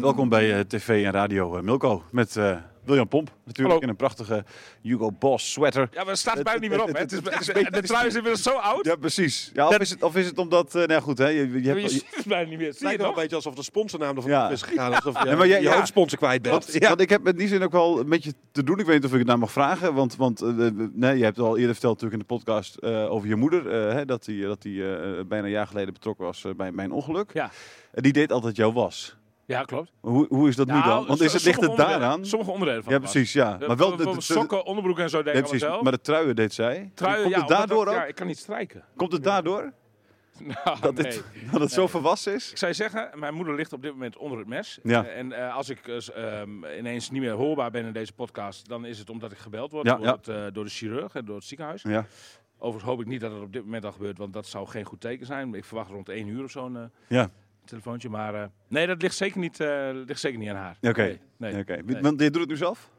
Welkom bij eh, TV en Radio eh, Milko met eh, William Pomp. Natuurlijk Hallo. in een prachtige Hugo Boss sweater. Ja, maar het staat Het- buiten niet meer op. het- hè. Het is, het- het is de trui is inmiddels zo oud. Ja, precies. Ja, of, Dat- is het, of is het omdat... eh nou goed, hè, je, je Je, hebt... ziet het bijna niet meer. Zie Het je lijkt wel een beetje alsof de sponsornaam ervan Ja. is gegaan. Alsof je Ja, maar jij- je ja. hoofdsponsor kwijt bent. Want, want ik heb in die zin ook wel een beetje te doen. Ik weet niet of ik het nou mag vragen. Want, want nee, je hebt al eerder verteld natuurlijk in de podcast eh, over je moeder. eh, hè, dat die, dat die eh, bijna een jaar geleden betrokken was bij mijn ongeluk. Ja. En die deed altijd jouw was. Ja, klopt. Hoe, hoe is dat nu Nou, dan? Want is het, ligt het daaraan? Sommige onderdelen van Ja, precies. Ja. De- Maar wel de, de- sokken, onderbroek en zo deed ik precies. allemaal Maar zelf. de truien deed zij. Truien, Komt ja, het daardoor dat- ook? Ja, ik kan niet strijken. Komt het daardoor? Nou, Dat, nee. dit, dat het zo volwassen is? Ik zou zeggen, mijn moeder ligt op dit moment onder het mes. Ja. Eh, en eh, als ik eh, ehm, ineens niet meer hoorbaar ben in deze podcast, dan is het omdat ik gebeld word Ja, door, ja. Het, door de chirurg en door het ziekenhuis. Ja. Overigens hoop ik niet dat het op dit moment al gebeurt, want dat zou geen goed teken zijn. Ik verwacht rond 1 uur of zo'n Ja. Telefoontje. Maar eh, nee, dat ligt zeker niet, eh, ligt zeker niet aan haar. Oké. Nee, nee. Want je doet het nu zelf?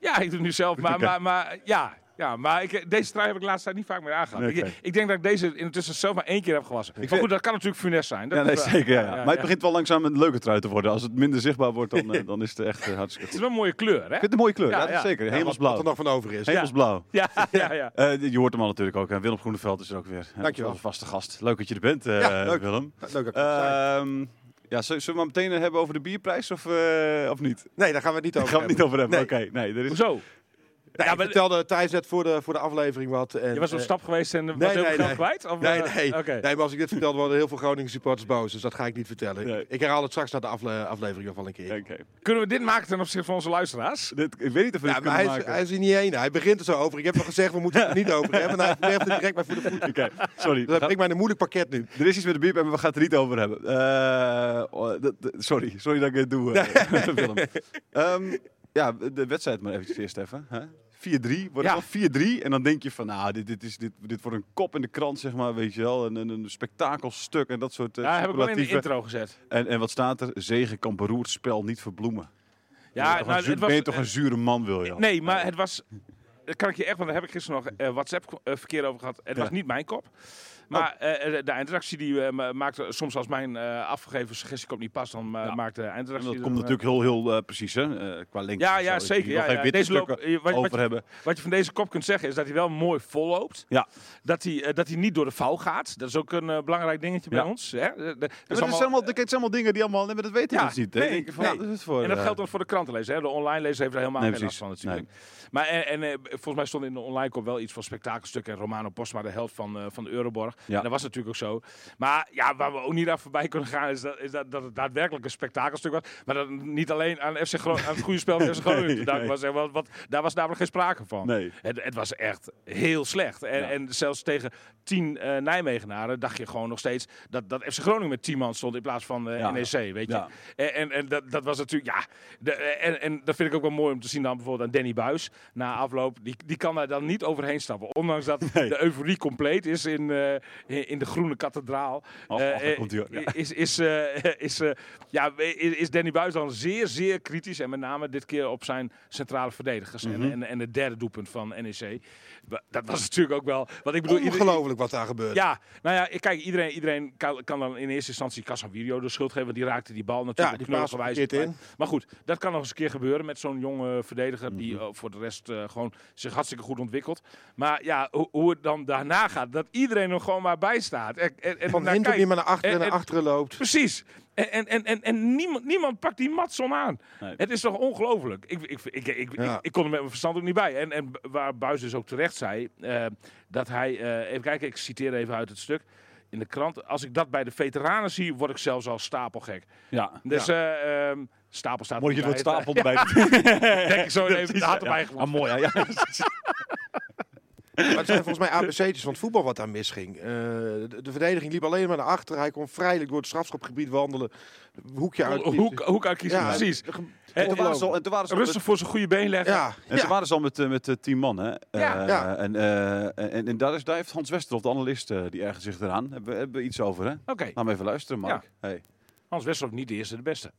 Ja, ik doe het nu zelf. Maar, maar, maar ja, ja, maar ik, deze trui heb ik de laatste tijd niet vaak meer aangehad. Ik, ik denk dat ik deze intussen zelf maar één keer heb gewassen. maar vind- goed, dat kan natuurlijk funest zijn. Dat Ja, nee, is, eh, zeker. Ja, ja. Maar het ja. begint wel langzaam een leuke trui te worden. Als het minder zichtbaar wordt, dan, eh, dan is het echt eh, hartstikke Het is wel een mooie kleur, hè? Ik vind het een mooie kleur. Ja, zeker. Ja, wat, Hemelsblauw. er nog van over is. Hemelsblauw. Ja, ja, ja. Eh, je hoort hem al natuurlijk ook. En Willem Groeneveld is er ook weer. Eh, Dankjewel. Onze vaste gast. Leuk dat je er bent, eh, Ja, leuk. Willem. Leuk dat ik. Ehm, ja, zullen we maar meteen hebben over de bierprijs of, eh, of niet? Nee, daar gaan we het niet Daar over gaan we het niet over hebben. Nee. Oké, nee. Er is... Hoezo? Nee, Ja, ik maar- vertelde Thijs net voor de, voor de aflevering wat. En, Je was op eh, stap geweest en was nee, heel nee, nee. kwijt? Of, Nee, eh, nee. Nee, maar als ik dit vertelde, worden heel veel Groningen supporters boos. Dus dat ga ik niet vertellen. Nee. Ik herhaal het straks naar de afle aflevering nog wel een keer. Oké. Kunnen we dit maken ten opzichte van onze luisteraars? Dit- Ik weet niet of we Ja, dit maar kunnen hij is, maken. hij is er niet één. Hij begint er zo over. Ik heb al gezegd, we moeten het er niet over hebben. En hij werft het direct maar voor de voeten. Oké, sorry. Dus dat brengt mij een moeilijk pakket nu. Er is iets met de bierprijs, maar we gaan het er niet over hebben. Eh, oh, sorry, sorry dat ik het doe, Willem. Ehm, ja, de wedstrijd maar eventjes eerst even. hè. 4-3, wordt Ja. het wel 4-3. En dan denk je van, nou, dit, dit, is, dit, dit wordt een kop in de krant, zeg maar, weet je wel. Een, een, een spektakelstuk en dat soort eh, Ja, heb ik wel in de intro gezet. En, en wat staat er? Zegen kan beroerd spel niet verbloemen. Ja, ben je toch, nou, zuur- was, ben je toch eh, een zure man, wil je? Nee, maar het was... Dat kan ik je echt, want daar heb ik gisteren nog eh, WhatsApp-verkeer over gehad. Het Ja. was niet mijn kop. Maar eh, de eindredactie die eh, ma- maakte soms als mijn eh, afgegeven suggestie niet past, dan eh, Ja. maakt de En eindredactie... dat er, komt eh, natuurlijk heel, heel eh, precies, hè? eh, qua lengte. Ja, en ja, zo. zeker. Ja, ja. Deze loop- eh, wat- over je- hebben. Wat je van deze kop kunt zeggen is dat hij wel mooi vol loopt. Ja. Dat hij, eh, dat hij niet door de vouw gaat. Dat is ook een eh, belangrijk dingetje bij ons. Hè? De- de- dat is allemaal- zijn allemaal dingen die allemaal... Nee, maar dat weten Ja, mensen niet. hè. nee, nee. ja, dat is voor, En dat eh, geldt ook voor de krantenlezer. Hè? De online lezer heeft er helemaal Nee, geen last van natuurlijk. Maar en, en, eh, volgens mij stond in de online kop wel iets van spektakelstuk. En Romano Postma de held van, eh, van de Euroborg. Ja. En dat was natuurlijk ook zo. Maar ja, waar we ook niet aan voorbij kunnen gaan... is dat, is dat, dat het daadwerkelijk een spektakelstuk was. Maar dat niet alleen aan, FC Gro- aan het goede spel van FC Groningen Nee, nee. was. Want, want daar was namelijk geen sprake van. Nee. Het, het was echt heel slecht. En, Ja. en zelfs tegen tien eh, Nijmegenaren dacht je gewoon nog steeds... dat, dat FC Groningen met tien man stond in plaats van eh Ja. NEC, weet je. Ja. En, en, en dat, dat was natuurlijk, ja. De, en, en dat vind ik ook wel mooi om te zien dan bijvoorbeeld aan Danny Buis na afloop. Die, die kan daar dan niet overheen stappen. Ondanks dat Nee. de euforie compleet is in, eh, in, in de groene kathedraal. Eh, komt. Ja. Is, is, eh, is, eh, ja, is, Danny Buis dan zeer, zeer kritisch. En met name dit keer op zijn centrale verdedigers. Mhm. en, en, en het derde doelpunt van NEC. Dat was natuurlijk ook wel. Want ik bedoel, Ongelooflijk wat daar gebeurt. ja, nou ja, ik- kijk, iedereen, iedereen kan, kan dan in eerste instantie Casavirio de schuld geven. Want die raakte die bal natuurlijk Ja, verkeerd kwijt. Maar goed, dat kan nog eens een keer gebeuren met zo'n jonge verdediger. Die Mhm. eh, voor de rest eh, gewoon zich hartstikke goed ontwikkelt. Maar ja, hoe, hoe het dan daarna gaat. Dat iedereen nog gewoon gewoon maar bij staat. En, en, en Van naar Hinton kijkt. die maar naar achteren en En- naar en- achteren loopt. Precies. En, en, en, en, en niemand, niemand pakt die Matson aan. Nee. Het is toch ongelooflijk. Ik, ik, ik, ik, ik, Ja. ik, ik kon er met mijn verstand ook niet bij. En, en waar Buis dus ook terecht zei, eh, dat hij, eh, even kijken, ik citeer even uit het stuk in de krant. Als ik dat bij de veteranen zie, word ik zelfs al stapelgek. Ja. Dus eh, ehm, stapel staat Moet je het erbij. woord stapel erbij Denk ik zo even de hand erbij Ah, gevonden. mooi, ja. Maar het zijn volgens mij ABC'tjes van het voetbal wat daar misging. Eh, de, de verdediging liep alleen maar naar achteren. Hij kon vrijelijk door het strafschopgebied wandelen. Hoekje uit. Hoek, hoek uitkiezen, Ja, precies. En toen waren ze al, en toen waren ze al met- Rustig voor zijn goede been leggen. Ja, En ja. ze waren ze al met, eh, met eh, tien man, hè? Eh, Ja. Ja. En, eh, en, en daar, is, daar heeft Hans Westerhof, de analist, eh, die ergens zich eraan. Hebben, we- hebben we iets over, hè? Oké, Laat me even luisteren, Mark. Hey. Hans Westerhof niet de eerste, de beste.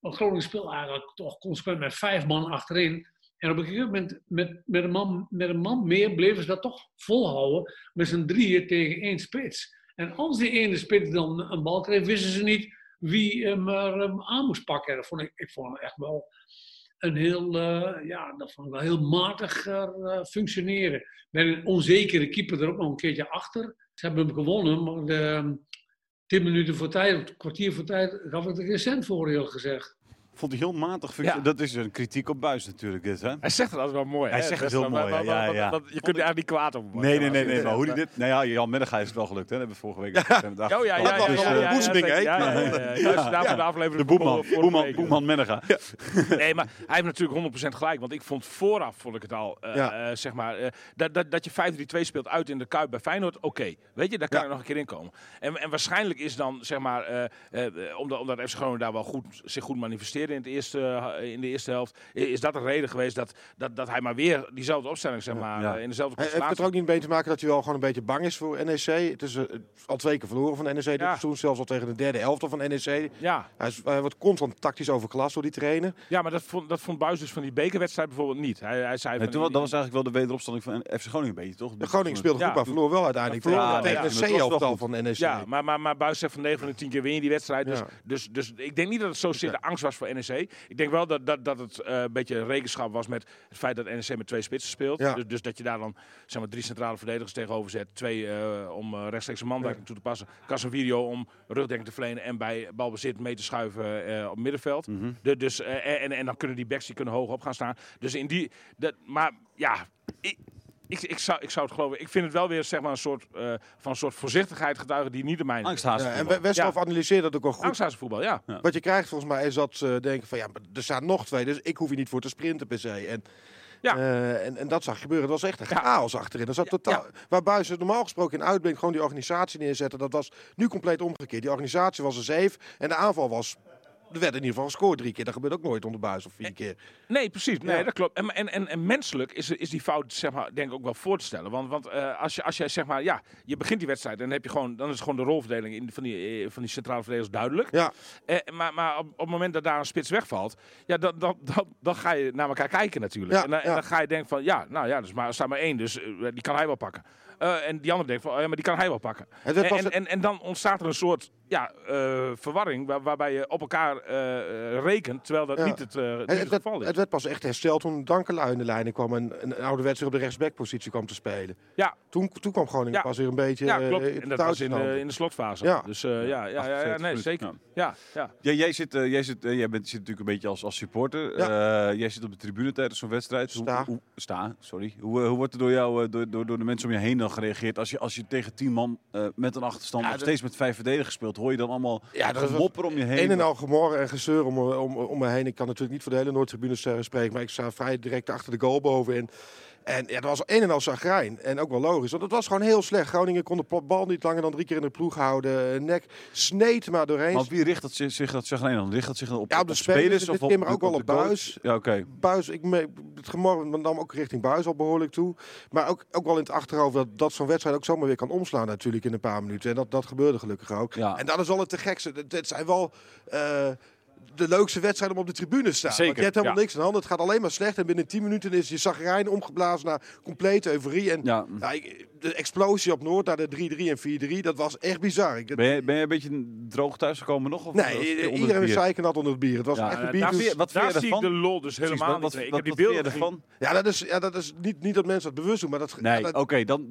Want Groningen speelt eigenlijk toch consequent met vijf man achterin. En op een gegeven moment, met, met, een, man, met een man meer, bleven ze dat toch volhouden. Met z'n drieën tegen één spits. En als die ene spits dan een bal kreeg, wisten ze niet wie hem, er, hem aan moest pakken. Dat vond ik, echt wel een heel, eh, ja, dat vond ik wel heel matig eh, functioneren. Met een onzekere keeper er ook nog een keertje achter. Ze hebben hem gewonnen, maar de, tien minuten voor tijd, een kwartier voor tijd, gaf ik er geen cent voor, heel gezegd. Vond hij heel matig. Ja. Dat is een kritiek op Buis natuurlijk, dit, hè? Hij zegt het altijd wel mooi. Hij hè? zegt het heel wel, mooi, maar- ja, ja, ja. Je kunt er eigenlijk niet kwaad op. Nee, nee, nee, je nee. Maar hoe die dit... Nou ja, Jan Menega is het wel gelukt, hè? Dat hebben we vorige week hè? Oh ja, ja, Dat ja. was ja, wel ja, een ja, boezeming, hè? Ja, ja, ja, ja. De boeman, boeman, boeman Menega. Nee, maar hij heeft natuurlijk 100% gelijk. Want ik vond vooraf, vond ik het al, eh, Ja. eh, zeg maar, eh, dat, je 5-3-2 speelt uit in de Kuip bij Feyenoord, oké. Weet je, daar kan Ja. ik nog een keer in komen. En, en waarschijnlijk is dan, zeg maar, omdat, omdat FC Groningen daar wel goed, zich goed manifesteerde in, het eerste, eh, in de eerste helft, is dat een reden geweest dat, dat, dat hij maar weer diezelfde opstelling, zeg maar, Ja. eh, in dezelfde Hij heeft het er constellatie. ook niet mee te maken dat hij wel gewoon een beetje bang is voor NEC. Het is eh, al twee keer verloren van NEC dit Ja. seizoen. Zelfs al tegen de derde elftal van NEC. Ja, Hij, is, hij wordt constant tactisch overklast door die trainer. ja, maar dat vond, dat vond Buis dus van die bekerwedstrijd bijvoorbeeld niet. Hij, hij zei Nee, van toen, die- dat was eigenlijk wel de wederopstelling van FC Groningen een beetje, toch? De Groningen speelde goed, maar verloor wel uiteindelijk Ja, tegen, de goed. van NEC. Ja, maar, maar, maar Buis zegt van 9 van de 10 keer win je die wedstrijd. Dus, Ja. dus, dus ik denk niet dat het zozeer de angst was voor NEC. Ik denk wel dat, dat, dat het eh, een beetje rekenschap was met het feit dat NEC met twee spitsen speelt. Ja. Dus, dus dat je daar dan zeg maar, drie centrale verdedigers tegenover zet. Twee eh, om eh, rechtstreeks een mandekking toe te passen. Casemiro om rugdekking te verlenen en bij balbezit mee te schuiven op middenveld. Mhm. De, dus, en, en dan kunnen die backs die kunnen hoog op gaan staan. Dus in die, dat, maar ja, ik, ik, ik, zou, ik zou het geloven. Ik vind het wel weer zeg maar, een soort, eh, van een soort voorzichtigheid getuigen die niet de mijne is. Ja, en We- Westerhof analyseert dat ook al goed. Angsthazen voetbal, ja. Wat je krijgt volgens mij is dat ze denken van ja, maar er staan nog twee, dus ik hoef hier niet voor te sprinten per se. En, Ja. eh, en, en dat zag gebeuren. Het was echt een Ja. chaos achterin. Er zat Ja, totaal, Waar Buis het normaal gesproken in uitblinkt, gewoon die organisatie neerzetten. Dat was nu compleet omgekeerd. Die organisatie was een zeef en de aanval was... Er werd in ieder geval gescoord drie keer. Dat gebeurt ook nooit onder Buis of vier keer. Nee, precies. Nee, Ja. dat klopt. En, en, en, en menselijk is, is die fout, zeg maar, denk ik ook wel voor te stellen. Want, want eh, als, je, als jij, zeg maar, ja, je begint die wedstrijd en dan, heb je gewoon, dan is gewoon de rolverdeling in, van, die, eh, van die centrale verdedigers duidelijk. Ja, Eh, maar maar op, op het moment dat daar een spits wegvalt, ja, dan, dan, dan, dan ga je naar elkaar kijken natuurlijk. Ja, en, dan, en ja. dan ga je denken van, ja, nou ja, dus maar, er staat maar één, dus die kan hij wel pakken. En die andere denkt van, oh ja, maar die kan hij wel pakken. en, en, en dan ontstaat er een soort ja, eh, verwarring waar, waarbij je op elkaar eh, eh, rekent, terwijl dat Ja. niet het, eh, niet Het, het, het, werd, geval is. het werd pas echt hersteld toen Dankelui in de lijnen kwam en een ouderwetse op de rechtsbackpositie kwam te spelen. Ja. Toen, toen kwam Groningen Ja. pas weer een beetje Ja, klopt. in En de dat was in de, touwtjes in de slotfase. Ja. Dus eh, ja, ja, ja, ja, 48 nee, zeker. Ja. Ja, ja. Ja, jij zit, eh, jij zit, jij bent, zit natuurlijk een beetje als, als supporter. Eh, jij zit op de tribune tijdens zo'n wedstrijd. Hoe- Sta. Hoe, sta, sorry. Hoe, hoe wordt er door jou, eh, door, door, door de mensen om je heen dan gereageerd als je, als je tegen tien man eh, met een achterstand Ja, nog dat- steeds met vijf verdedigers speelt? Hoor je dan allemaal Ja, om je heen? Een en al gemor en gezeur om, om, om me heen. Ik kan natuurlijk niet voor de hele Noordtribunes uh, spreken, maar ik sta vrij direct achter de goal bovenin. En ja, dat was een en al zagrijn. En ook wel logisch, want het was gewoon heel slecht. Groningen kon de bal niet langer dan drie keer in de ploeg houden. Eh, Nek sneed maar doorheen. Maar op wie richt dat zich, zich dat alleen dan? Richt dat zich op, Ja, op de spelers, dit keer maar ook wel op? Buis. Ja, oké. Buis, ik me, het gemor nam ook richting Buis al behoorlijk toe. Maar ook, ook wel in het achterhoofd dat, dat zo'n wedstrijd ook zomaar weer kan omslaan natuurlijk in een paar minuten. En dat, dat gebeurde gelukkig ook. Ja. En dat is al het te gekste. Het, het zijn wel... eh, de leukste wedstrijd om op de tribune te staan. Zeker, Want je hebt helemaal ja. niks aan de hand. Het gaat alleen maar slecht. En binnen 10 minuten is je zagrijn omgeblazen naar complete euforie. En Ja. de explosie op Noord naar de 3-3 en 4-3, dat was echt bizar. Ik, Ben je, ben je een beetje droog thuisgekomen nog? Of nee, iedereen zeiken nat onder het bier. Het was Ja, echt Eh, een bier. daar dus- zie, wat daar zie ik de lol dus Precies, helemaal wat, niet. wat. Ik heb die beelden ervan? Ja, dat is, ja, dat is niet, niet dat mensen dat bewust doen, maar dat... ja, Nee, dat- oké, dan,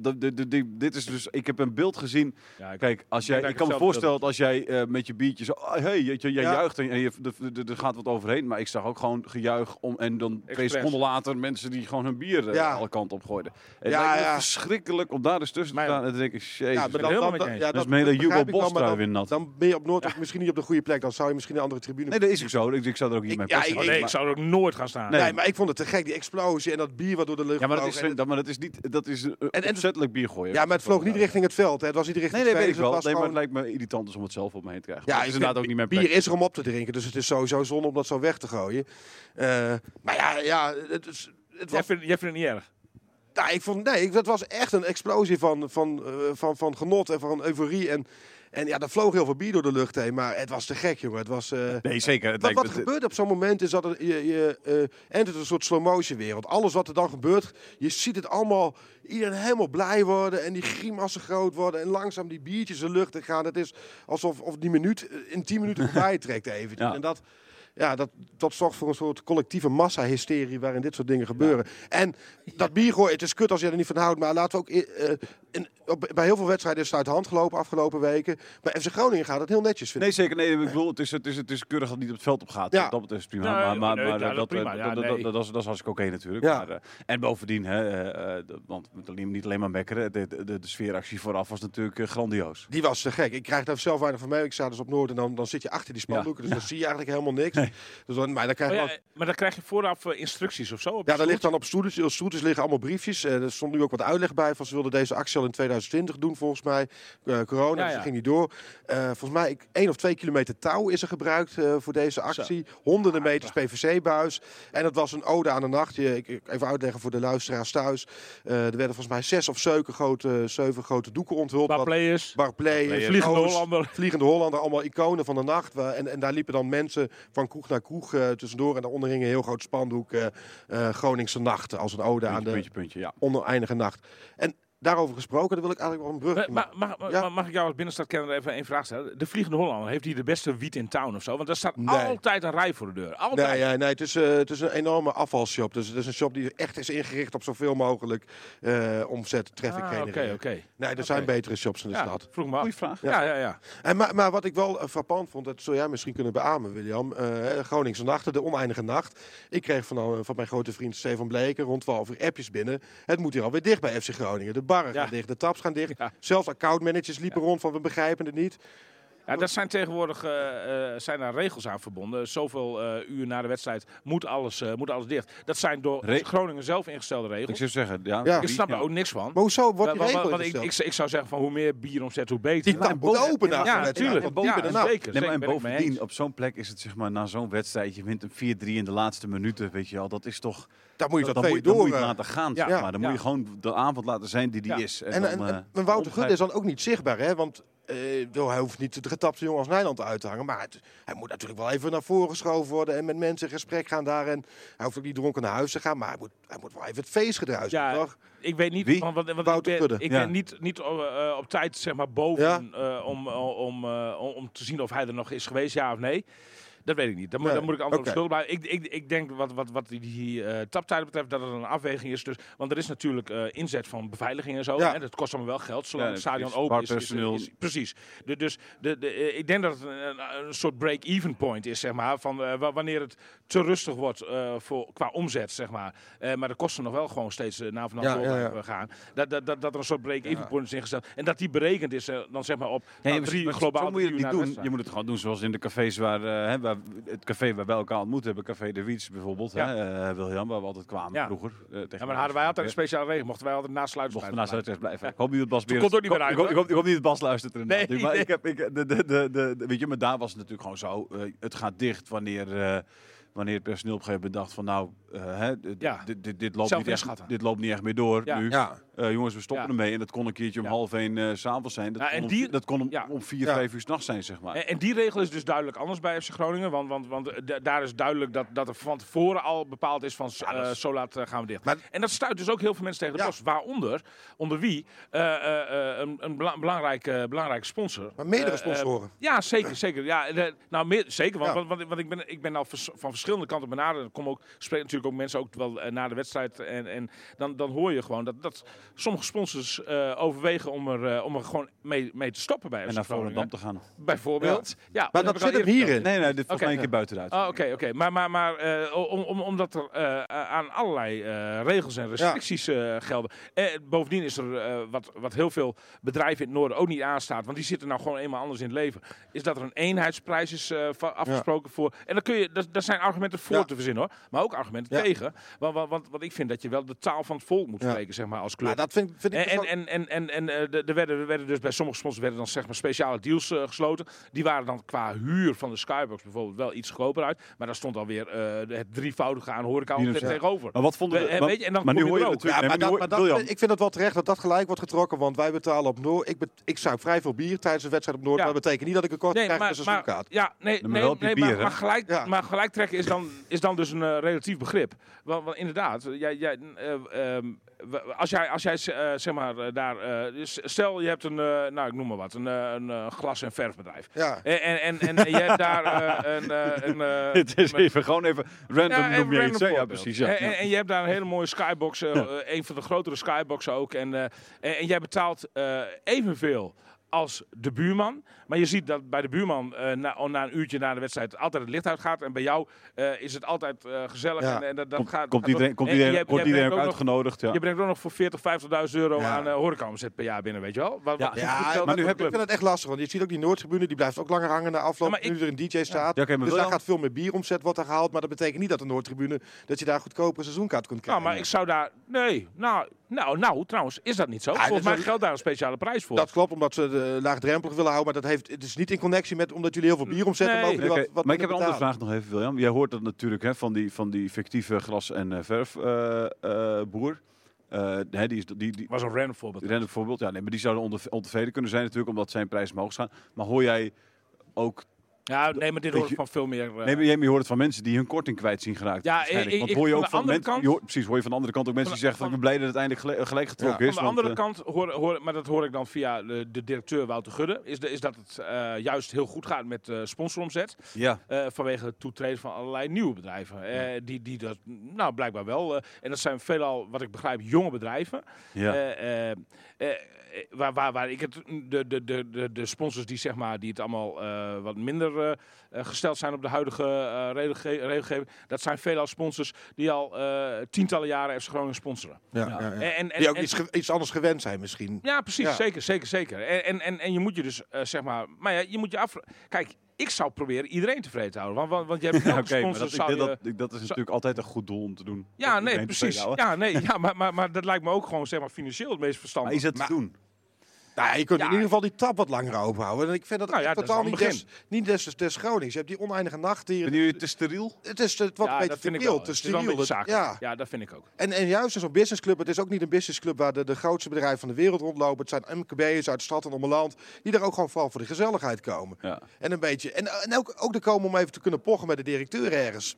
dit is dus. Ik heb een beeld gezien. Ja, ik- Kijk, als jij, dat ik kan me voorstellen dat als jij eh, met je biertje zo, ah, hey, je, jij juicht en, en je, er- gaat wat overheen. Maar ik zag ook gewoon gejuich om en dan twee Expres. seconden later mensen die gewoon hun bier eh, Ja. alle kanten op gooiden. Het Ja, lijkt me ja. verschrikkelijk om daar dus tussen te staan en denken, jezus. Ja, het met je eens. ja, meen dat Hugo begrijp ik wel, Bos dan- weer nat. Dan ben je op Noord misschien niet op de goede plek. Dan zou je misschien een andere tribune... Nee, dat is ook zo. Ik, ik zou er ook niet Ik- mee ja, passen. Oh, nee, ik zou er ook nooit gaan staan. Nee. Nee, maar ik vond het te gek, die explosie en dat bier wat door de lucht Ja, maar dat is, dat, maar dat is niet, dat is opzettelijk bier gooien. Ja, maar het vloog niet richting het veld. Hè. Het was niet richting Nee, nee, weet ik spelers, wel. het Nee, was maar het lijkt me irritant om het zelf op me heen te krijgen. Ja, dat is ik inderdaad ook niet mijn Bier is er om op te drinken, dus het is sowieso zonde om dat zo weg te gooien. Eh, maar ja, ja het, is, het Jij was, vindt, jij vindt het niet erg? nou, ik vond, nee, het was echt een explosie van, van, eh, van, van genot en van euforie. En, en ja, er vloog heel veel bier door de lucht heen, maar het was te gek, jongen. Het was... eh, Nee, zeker. Het Wat, wat gebeurt op zo'n moment is dat er, je, je eh, entert een soort slow motion wereld. Alles wat er dan gebeurt, je ziet het allemaal, iedereen helemaal blij worden en die grimassen groot worden en langzaam die biertjes de lucht in gaan. Het is alsof of die minuut eh, in 10 minuten voorbij trekt eventjes. Ja. En dat, ja, dat, dat zorgt voor een soort collectieve massa-hysterie waarin dit soort dingen gebeuren. En dat bier gooien, het is kut als je er niet van houdt, maar laten we ook... eh, in, op, bij heel veel wedstrijden is het uit de hand gelopen afgelopen weken. Bij FC Groningen gaat het heel netjes, vind Nee, zeker. Nee, ik bedoel, het is, het is, het is keurig dat het niet op het veld op gaat. Ja. Dat is prima. Nee, maar maar, nee, maar dat, dat prima. Ja, dat, nee. dat, dat, is, dat is hartstikke oké natuurlijk. Ja. Maar, eh, en bovendien, hè, dat- want we moeten alleen- niet alleen maar mekkeren. De, de, de, de sfeeractie vooraf was natuurlijk grandioos. Die was te gek. Ik krijg daar zelf weinig van mee. Ik sta dus op Noord en dan, dan zit je achter die spandoeken. Dus dan zie je eigenlijk helemaal niks. Dus dan, maar dan krijg Oh je ja, wel- maar dan krijg je vooraf eh, instructies of zo? Op ja, daar ligt dan op stoeltjes, liggen allemaal briefjes. Eh, er stond nu ook wat uitleg bij. Van ze wilden deze actie al in 2020 doen volgens mij. Eh, corona, Ja, dus ja. dat ging niet door. Volgens mij ik, één of twee kilometer touw is er gebruikt voor deze actie. Honderden meters PVC-buis. En het was een ode aan de nacht. Je, ik, even uitleggen voor de luisteraars thuis. Er werden volgens mij zes of zeven grote, zeven grote doeken onthuld. Bar wat- players, Bar Players, Players. Vliegende Hollander. Vliegende Hollander, allemaal iconen van de nacht. En, en daar liepen dan mensen van kroeg naar kroeg eh, tussendoor. En daaronder hing een heel groot spandoek eh eh, Groningse nachten. Als een ode aan de puntje, puntje, ja. oneindige nacht. En daarover gesproken, daar wil ik eigenlijk wel een brug Ma- ma- mag, mag, Ja. mag ik jou als binnenstadkenner even één vraag stellen? De Vliegende Hollander, heeft hij de beste wiet in town of zo? Want er staat Nee. altijd een rij voor de deur. Altijd. Nee, ja, nee het, is, eh, het is een enorme afvalshop. Dus het is een shop die echt is ingericht op zoveel mogelijk eh, omzet, traffic Ah, genereren. Oké, oké. Nee, er zijn betere shops in de Ja, stad. vroeg me af. Goeie vraag. Ja, ja, ja. En, maar, maar wat ik wel eh, frappant vond, dat zou jij misschien kunnen beamen, William. eh Groningse nachten, de oneindige nacht. Ik kreeg van, van mijn grote vriend Stefan Bleken rond 12 uur appjes binnen. Het moet hier alweer dicht bij FC Groningen. De barren Ja. gaan dicht, de taps gaan dicht. Ja. Zelfs accountmanagers liepen rond van we begrijpen het niet. Ja, dat zijn tegenwoordig eh, eh, zijn daar regels aan verbonden. Zoveel eh, uur na de wedstrijd moet alles, eh, moet alles dicht. Dat zijn door Re- Groningen zelf ingestelde Ik regels. zou zeggen, ja. Ja. Ik snap er ook niks van. Maar hoezo wordt die regel want ik, ik, ik zou zeggen van hoe meer bier omzet, hoe beter. Die moet open na ja, de wedstrijd. natuurlijk. Boven Ja, zeker. Nee, maar en ik bovendien, op zo'n plek is het zeg maar, na zo'n wedstrijd, je wint een 4-3 in de laatste minuten, weet je wel, dat is toch, Daar moet je dan, dan, twee moet, dan door. moet je het eh. laten gaan, Ja. zeg maar. Dan Ja. moet je gewoon de avond laten zijn die die Ja. is. En, dan, en, eh, en, en Wouter omgrijp- Gudde is dan ook niet zichtbaar, hè? Want eh, wel, hij hoeft niet de getapte jongen als Nijland uit te hangen. Maar het- hij moet natuurlijk wel even naar voren geschoven worden en met mensen in gesprek gaan daar. En hij hoeft ook niet dronken naar huis te gaan, maar hij moet, hij moet wel even het feest gedruist Ja, toch? Ik weet niet, Wie? want, want, want Wouter ik ben, ik Ja. ben niet, niet eh, op tijd zeg maar, boven eh, om, om, eh, om, om te zien of hij er nog is geweest, ja of nee. Dat weet ik niet. Dan moet, Nee, dan moet ik antwoord op schuldig blijven. Ik, ik, ik denk wat, wat, wat die, eh, taptijden betreft dat het een afweging is. Dus, want er is natuurlijk eh, inzet van beveiliging en zo. Ja. Hè? Dat kost allemaal wel geld, zolang Ja, het stadion open is, is, barpersoneel. is- Precies. De, dus de, de, eh, ik denk dat het een, een- soort break-even point is, zeg maar. Van, eh, wa- wanneer het te rustig wordt eh, voor, qua omzet, zeg maar. Eh, maar de kosten nog wel gewoon steeds uh, na vanaf Ja, door gaan. Dat, dat, dat, dat er een soort break-even point is ingesteld. En dat die berekend is, dan zeg maar op Nee, nou, maar drie zo- globaal zo moet je het niet doen. Je moet het gewoon doen zoals in de cafés waar, eh, hè, waar het café waar wij elkaar ontmoet hebben, Café de Wiets bijvoorbeeld, Ja. hè, eh, William, waar we altijd kwamen Ja. vroeger. tegen Ja, maar hadden wij altijd een speciale regel. Mochten wij altijd we naast de wedstrijd blijven. Ik hoop niet dat Bas weer... komt ook niet meer uit, Ik hoop, ik hoop niet dat Bas luistert. Nee, maar ik heb... Ik, de, de, de, weet je, maar daar was het natuurlijk gewoon zo. eh, het gaat dicht wanneer... wanneer het personeel op een gegeven moment dacht van nou. Dit, dit, dit, loopt niet echt, dit loopt niet echt meer door Ja. nu. Ja, Eh, jongens, we stoppen Ja. ermee. En dat kon een keertje om Ja. half één eh, s s'avonds zijn. Dat, kon en om, die- dat kon om, ja. om vier, Ja. vijf uur s'nachts zijn, zeg maar. En, en die regel is dus duidelijk anders bij FC Groningen. Want, want, want eh, da- daar is duidelijk dat, dat er van tevoren al bepaald is van eh, zo laat eh, gaan we dicht. Maar- en dat stuit dus ook heel veel mensen tegen de Ja. post. Waaronder, onder wie, eh, eh, eh, een, een bela- belangrijke, belangrijke sponsor. maar meerdere Eh, eh, sponsoren. ja, zeker, zeker. Ja, de- nou, meer, zeker, want, Ja. want, want, want ik, ben, ik ben al vers- van verschillende kanten benaderd. Er komen ook, spreken natuurlijk ook mensen ook wel eh, na de wedstrijd. En, en dan, dan hoor je gewoon dat, dat sommige sponsors eh, overwegen om er, eh, om er gewoon mee, mee te stoppen bij en naar. Volendam te gaan. Bijvoorbeeld. Ja. Maar dat zit hem hierin. Nee, nee, dit volgens mij een keer buiten de Oh, uitzending. Oké, oké. Maar, maar, maar om, om, omdat er aan allerlei regels en restricties gelden. Bovendien is er wat, wat heel veel bedrijven in het noorden ook niet aanstaat. Want die zitten nou gewoon eenmaal anders in het leven. Is dat er een eenheidsprijs is afgesproken voor. En dan kun je, dat, daar zijn argumenten voor te verzinnen hoor. Maar ook argumenten Ja. tegen. Want, want, want, ik vind dat je wel de taal van het volk moet Ja. spreken, zeg maar, als club. Maar dat vind, vind ik En, dus en, wel- en, en, en, en eh, de- er werden, er werden dus bij sommige sponsors werden dan zeg maar speciale deals eh, gesloten. Die waren dan qua huur van de Skybox bijvoorbeeld wel iets goedkoper uit. Maar daar stond alweer eh de- het drievoudige aan horeca ja. tegenover. Maar wat vonden we... Maar- weet je, en dan maar nu hoor je er ook. natuurlijk... Ja, maar maar dat, maar dat, ik vind het wel terecht dat dat gelijk wordt getrokken. Want wij betalen op Noord. Ik, bet- ik zuip vrij veel bier tijdens een wedstrijd op Noord. Ja. Maar dat betekent niet dat ik een kort Nee, krijg maar, met een maar, seizoenkaart. ja, nee, maar nee, nee, bier, maar, gelijk, Ja. maar gelijk trekken is dan, is dan dus een relatief begrip. Want, want inderdaad, jij, jij, w- als jij, als jij eh, zeg maar eh, daar, dus stel je hebt een, nou ik noem maar wat, een, een glas- en verfbedrijf. Ja. En, en, en, en je hebt daar een, een, Het is even gewoon even random Ja, noem je iets. Ja, precies. Ja. En, en, je hebt daar een hele mooie skybox, een van de grotere skyboxen ook. En, en, en jij betaalt evenveel als de buurman. Maar je ziet dat bij de buurman eh, na, oh, na een uurtje na de wedstrijd altijd het licht uitgaat. En bij jou eh, is het altijd eh, gezellig. Ja. En, en dat, dat Komt, gaat, komt gaat iedereen, ook- komt en iedereen, wordt jij iedereen ook ook nog- uitgenodigd? Ja. Je brengt ook nog voor 40, 50.000 euro Ja. aan uh, horecaomzet per jaar binnen, weet je wel? Wat, Ja. wat maar nu heb, ik vind het echt lastig, want je ziet ook die Noordtribune, die blijft ook langer hangen na afloop. Ja, maar ik- nu er een DJ staat. Dus daar je gaat veel meer bieromzet wordt er gehaald. Maar dat betekent niet dat de Noordtribune, dat je daar goedkoper een seizoenkaart kunt Nou, krijgen. maar ik zou daar... Nee, nou, nou, nou trouwens, is dat niet zo? Ja, Volgens mij geldt daar een speciale prijs voor. Dat klopt, omdat ze de laagdrempelig willen houden. Maar dat heeft, het is niet in connectie met omdat jullie heel veel bier omzetten. Nee. wat, wat maar ik heb een andere vraag nog even, William. Jij hoort dat natuurlijk hè, van, die, van die fictieve glas- en eh, verfboer. hè, die is, die, die, was een random voorbeeld. random voorbeeld. Ja, nee, maar die zouden onder, ontevreden kunnen zijn natuurlijk, omdat zijn prijs omhoog gaan. Maar hoor jij ook... Ja, nee, maar dit Weet hoor ik je- van veel meer... eh, Nee, maar jij je hoort het van mensen die hun korting kwijt zien geraakt. Ja, ik- Want hoor je van ook de van andere mensen... kant- je hoort- precies, hoor je van de andere kant ook mensen Van die zeggen van, ik ben blij dat het uiteindelijk gelijk, gelijk getrokken is. Van de andere eh, kant, hoor, hoor, maar dat hoor ik dan via de, de directeur Wouter Gudde, is, de, is dat het eh, juist heel goed gaat met eh sponsoromzet. ja, eh, vanwege het toetreden van allerlei nieuwe bedrijven. eh, die, die dat, nou, blijkbaar wel. eh, en dat zijn veelal, wat ik begrijp, jonge bedrijven. ja. Eh, eh, waar, waar, waar ik het, de, de, de, de, de sponsors die, zeg maar, die het allemaal eh, wat minder gesteld zijn op de huidige eh, regelge- regelgeving, dat zijn veelal sponsors die al eh, tientallen jaren FC Groningen sponsoren. Ja, Ja. ja, ja. En, en, en, Die ook en- iets, anders gewend zijn misschien. ja, precies. Ja. Zeker, zeker, zeker. En, en, en, en je moet je dus, zeg maar... Maar ja, je moet je af... Kijk, ik zou proberen iedereen tevreden te houden. Want, want, want je hebt Ja, Oké, maar dat, ik, dat, je- dat, dat is natuurlijk altijd een goed doel om te doen. ja, nee, precies. Ja, nee, ja, maar, maar, maar dat lijkt me ook gewoon zeg maar, financieel het meest Maar verstandig. is het te Maar- doen? Nou, je kunt Ja. in ieder geval die tap wat langer openhouden. En ik vind dat Nou ja, echt dat is totaal al niet des, niet des, des Gronings. Je hebt die oneindige nacht hier. Jullie het te steriel? Het is het wat ja, een beetje vind ik te wel. kil, te Het is wel een steriel. zakelijk. Ja. Ja, dat vind ik ook. En, en juist in zo'n businessclub, het is ook niet een businessclub waar de, de grootste bedrijven van de wereld rondlopen. Het zijn MKB'ers uit stad en ommeland die er ook gewoon vooral voor de gezelligheid komen. Ja. En een beetje, en, en ook, ook er komen om even te kunnen pochen met de directeur ergens.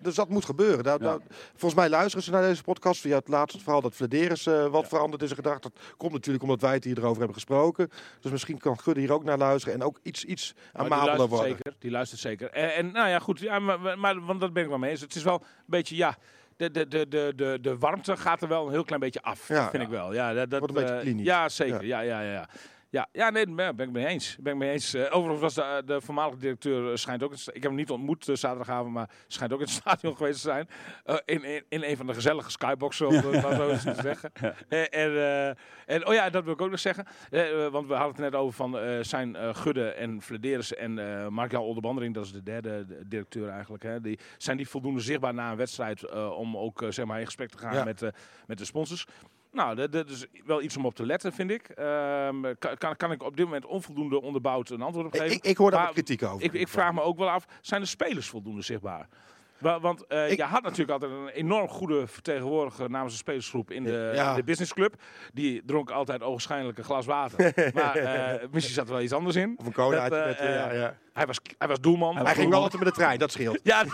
Dus dat moet gebeuren. Daar, Ja. daar- volgens mij luisteren ze naar deze podcast via het laatste verhaal dat Vladeris eh, wat veranderd is in gedacht. Dat komt natuurlijk omdat wij het hier erover hebben gesproken. Dus misschien kan Gudde hier ook naar luisteren en ook iets, iets amabeler worden. zeker. Die luistert zeker. En, en nou ja, goed. Ja, maar, maar, want dat ben ik wel mee eens. Het is wel een beetje, ja... De, de, de, de, de, de warmte gaat er wel een heel klein beetje af, Ja. vind ik wel. Ja, dat, dat, Wordt een beetje eh, klinisch. Ja, zeker. Ja, ja, ja. Ja. Ja, nee, daar ben ik mee eens. Ben ik mee eens. Eh, overigens was de, de voormalige directeur eh, schijnt ook. Ik heb hem niet ontmoet eh, zaterdagavond, maar schijnt ook in het stadion geweest te zijn. Eh, in, in, in een van de gezellige skyboxen, om het maar zo eens te zeggen. En, en, eh, en oh ja, dat wil ik ook nog zeggen. Eh, eh, want we hadden het net over van eh, zijn eh, Gudde en Flederis en eh Mark-Jan Olderbandering, dat is de derde de- directeur eigenlijk. Hè, die, zijn die voldoende zichtbaar na een wedstrijd eh, om ook eh, zeg maar in gesprek te gaan Ja. met, eh, met de sponsors? Nou, dat, dat is wel iets om op te letten, vind ik. Ehm, kan, kan, ik op dit moment onvoldoende onderbouwd een antwoord op geven? ik, ik hoor daar Maar kritiek over. Ik, ik vraag me ook wel af, zijn de spelers voldoende zichtbaar? Wa- Want eh, Ik- je had natuurlijk altijd een enorm goede vertegenwoordiger namens de spelersgroep in de, Ja. de businessclub. Die dronk altijd ogenschijnlijk een glas water. maar eh, misschien zat er wel iets anders in. Of een cola Dat, eh, ja, ja. Hij was, hij was doelman. Hij ging wel altijd met de trein, dat scheelt. Ja,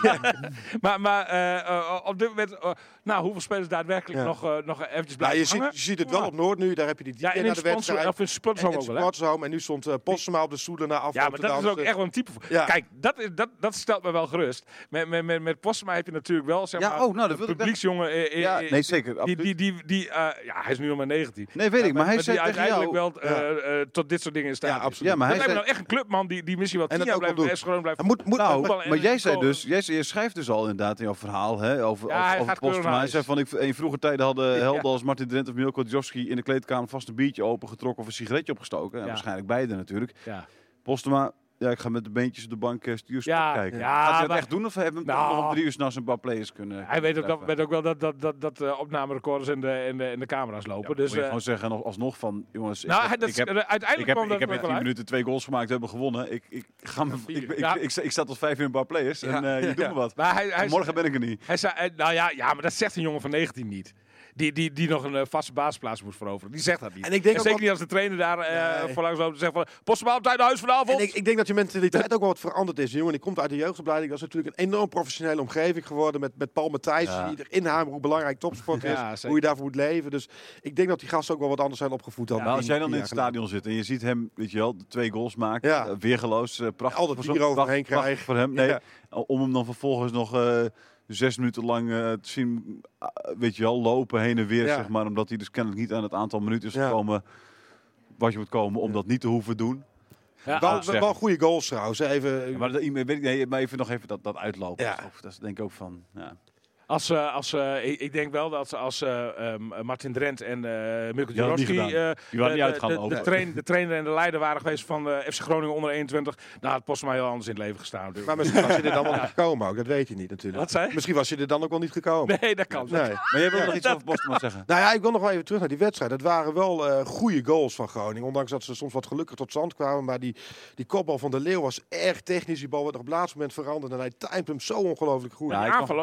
maar, maar eh, eh, op dit moment, eh, nou, hoeveel spelers daadwerkelijk Ja. nog, nog eventjes Nou, blijven je, ziet, hangen? je ziet het wel op Noord nu, daar heb je die Ja, en naar in de sponsor, wedstrijd. of in het ook wel. En nu stond eh Postema op de stoelen naar afloop Ja, maar dat is ook echt wel een type. voor- Ja. Kijk, dat, is, dat, dat stelt me wel gerust. Met, met, met, met Postma heb je natuurlijk wel, zeg Ja, maar, oh, nou, dat publieksjongen. Ja, nee, zeker. Die, absoluut. die, die, die, eh, ja, hij is nu nog maar 19. Nee, weet ik, maar hij tegen uiteindelijk wel eh, eh, tot dit soort dingen in staat. Ja, is. absoluut. Ja, maar hij zei... nou echt een clubman die, die misschien wel En tien dat jaar ook wel blijft, doet. gewoon blijft Hij moet, moet, Nou, maar jij zei dus, jij, schrijft dus al inderdaad in jouw verhaal hè, over, Ja, over, hij over Postma. Hij zei van, ik, in vroege tijden hadden helden als Martin Drent of Milko Djovski in de kleedkamer vast een biertje opengetrokken of een sigaretje opgestoken. En waarschijnlijk beide natuurlijk. Ja. Postma, ja, ik ga met de beentjes op de bank uh, Ja, kijken. ja, Gaat hij dat echt doen of hebben we Nou. nog om drie uur s'nachts een paar players kunnen Hij weet ook, wel, treffen? weet ook wel dat, dat, dat, dat uh, opnamerecorders en de, en, de, en de camera's lopen. Ja, dus, moet je eh, gewoon zeggen nog- alsnog van, jongens, nou, ik, dat, ik heb... eh, uiteindelijk Ik heb, kwam ik dat heb in ook wel 10 uit. minuten twee goals gemaakt, we hebben gewonnen. Ik, ik, ga me, ik, ik, Ja. ik, ik, sta- ik tot vijf uur een paar players en eh, je doet me wat. Maar hij, hij, Morgen ben ik er niet. Hij zei, eh, nou ja, ja, maar dat zegt een jongen van 19 niet. Die, die, die nog een eh, vaste basisplaats moet veroveren. Die zegt dat niet. En ik denk ook zeker niet als de trainer daar eh Nee. voor langs loopt en zegt van... Postma op tijd naar huis vanavond. En ik, ik denk dat je mentaliteit ook wel wat veranderd is. Die jongen die komt uit de jeugdopleiding. Dat is natuurlijk een enorm professionele omgeving geworden. Met, met Paul Matthijs, Ja. die erin hamert hoe belangrijk topsport is. Ja, hoe je daarvoor moet leven. Dus ik denk dat die gasten ook wel wat anders zijn opgevoed dan Maar als jij dan in het stadion zit en je ziet hem, weet je wel, de twee goals maken, Ja. eh, weergeloos, prachtig. Al dat bier overheen krijgen. voor hem. Nee, Ja. om hem dan vervolgens nog eh, zes minuten lang eh, te zien, ah, weet je wel, lopen heen en weer, Ja. zeg maar. Omdat hij dus kennelijk niet aan het aantal minuten is Ja. gekomen wat je moet komen om dat niet te hoeven doen. Ja, Wel, wel goede goals trouwens. Even, Ja, maar, dat, weet ik, nee, maar even nog even dat, dat uitlopen. Ja. Of, dat is denk ik ook van, ja. Als, eh, als, eh, ik, ik denk wel dat als eh, ehm, Martin Drent en eh eh, waren niet de- de, train, de trainer en de leider waren geweest van de FC Groningen onder 21. Nou had Postma heel anders in het leven gestaan. natuurlijk. maar misschien was je er dan wel niet gekomen ook. Dat weet je niet natuurlijk. Wat zei je? Misschien was je er dan ook wel niet gekomen. Nee, dat kan. Nee. Maar jij wil nog iets over Postma zeggen? Nou ja, ik wil nog wel even terug naar die wedstrijd. Het waren wel eh goede goals van Groningen. Ondanks dat ze soms wat gelukkig tot zand kwamen. Maar die, die kopbal van de Leeuw was erg technisch. Die bal werd op het laatste moment veranderd. En hij timed hem zo ongelooflijk goed.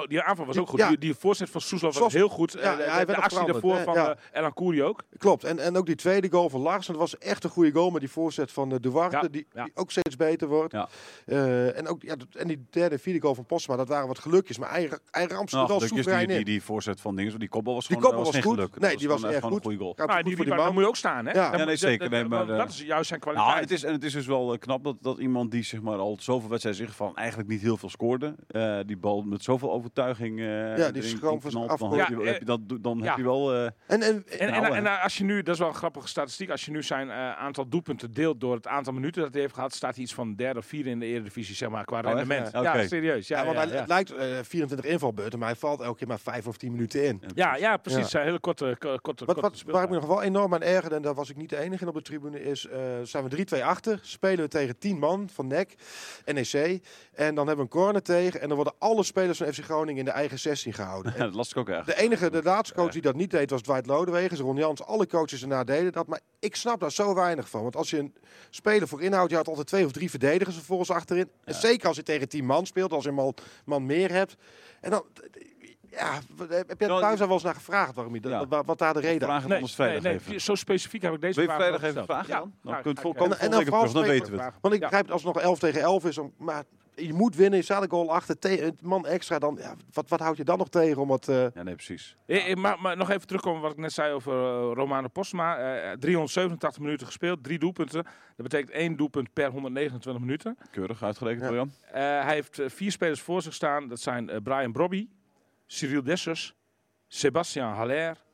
Die aanval was ook goed. Ja. Die, die voorzet van Soeslof was heel goed. Ja, Eh, hij de, werd actie daarvoor van Ja. eh, Elan Koeri ook. Klopt. En, en ook die tweede goal van Larsen. Dat was echt een goede goal. Maar die voorzet van de Duarte. Ja, Die, die ook steeds beter wordt. Ja. Eh, en, ook, ja, en die derde vierde goal van Postma. Dat waren wat gelukjes. Maar hij, hij ramt ze Nou, er wel die, soeverein die, in. die voorzet van dingen, die kopbal was Die gewoon, kopbal was goed. geluk. Nee, die was gewoon goed. een goede goal. Nou, goed die, die, die moet je ook staan. Hè? Ja. Nee, zeker. dat- maar, eh, is juist zijn kwaliteit. Nou, het is, en het is dus wel eh, knap dat, dat iemand die zeg maar, al zoveel wedstrijden zich van eigenlijk niet heel veel scoorde, eh, die bal met zoveel overtuiging eh Ja, die schroom van af- heb je, Ja, heb je dat, dan ja. heb je wel... eh, En, en, En, en, en, hè. als je nu, dat is wel een grappige statistiek, als je nu zijn eh, aantal doelpunten deelt door het aantal minuten dat hij heeft gehad, staat hij iets van derde of vierde in de Eredivisie, zeg maar, qua echt? rendement. Ja, serieus. Ja, want ja, hij, het lijkt eh, 24 invalbeurten, maar hij valt elke keer maar 5 of 10 minuten in. ja, ja, precies. Ja. Zijn hele korte, ko- korte, Wat, korte wat, waar ik me nog wel enorm aan ergerde, en daar was ik niet de enige in op de tribune, is eh, zijn we 3-2 achter. Spelen we tegen 10 man van NEC, NEC. En dan hebben we een corner tegen. En dan worden alle spelers van FC Groningen in de eigen 16 gehouden. ja, dat las ik ook erg. De enige, de laatste coach die dat niet deed, was Dwight Lodewegen. Ron Jans, alle coaches erna deden dat. Maar ik snap daar zo weinig van. Want als je een speler voor inhoud, je had altijd twee of drie verdedigers vervolgens achterin. En zeker als je tegen tien man speelt, als je een man, man meer hebt. En dan, ja, heb je Nou, thuis al wel eens naar gevraagd waarom je Ja. wat, wat daar de reden het Nee, nee, vrijdag nee, even. zo specifiek heb ik deze Wil je vraag vrijdag even vragen dan? Dan Ja, kunt ga ik- komen En- dan dan weten we het. Want ik Ja. begrijp als het nog 11 tegen 11 is, om- maar je moet winnen. Je staat een goal achter, te- een man extra. Dan, ja, wat, wat houd je dan nog tegen om het... eh, Ja, nee, precies. Eh, eh, maar, maar nog even terugkomen wat ik net zei over eh, Romano Postma. Eh, 387 minuten gespeeld, drie doelpunten. Dat betekent één doelpunt per 129 minuten. Keurig uitgerekend, Ja. Eh, hij heeft vier spelers voor zich staan. Dat zijn Brian Brobby, Cyril Dessers, Sebastian Haller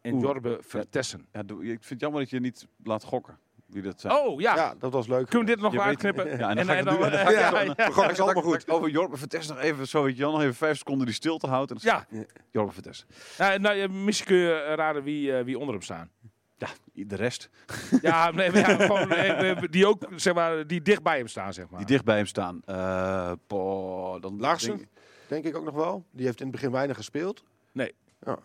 en Oeh. Jorbe Vertessen. Ja, ik vind het jammer dat je niet laat gokken wie dat zijn. Oh ja, ja. dat was leuk. kunnen we dit nog weet- uitknippen? Ja, en dan ga ik het doen. En dan eh, ja, ja, Dan gooi ik ze allemaal goed. Over Jorbe Vertes nog even, zo weet je wel, nog even vijf seconden die stilte houdt. En dan ja. Jorbe Vertes. Nou, nou, ja, misschien kun je eh, raden wie, eh, wie onder hem staan. Ja, de rest Ja, nee, maar ja, gewoon, eh, eh, die ook, zeg maar, die dicht bij hem staan, zeg maar. die dicht bij hem staan. Eh, po, dan Larsen? denk- Denk ik ook nog wel. Die heeft in het begin weinig gespeeld.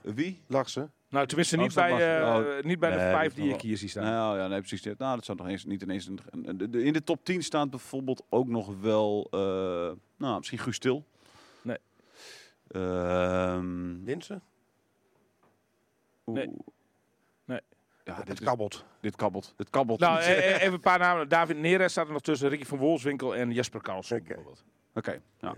Wie? Larsen. Nou, tenminste Oh, niet bij, eh, niet bij de vijf die ik hier zie staan. Nou ja, nee, precies. dit. Nou, dat zou nog eens niet ineens. Een, een- de- de- in de top 10 staat bijvoorbeeld ook nog wel. eh, nou, misschien Guus Stil. Nee. Ehm, Linsen? oeh. Nee. Nee. Ja, dit, is, kabbelt. dit kabbelt. Dit kabbelt. Nou, eh, eh, even een paar namen. David Neres staat er nog tussen. Ricky van Wolfswinkel en Jesper Karlsson. Oké. bijvoorbeeld. Oké, ja.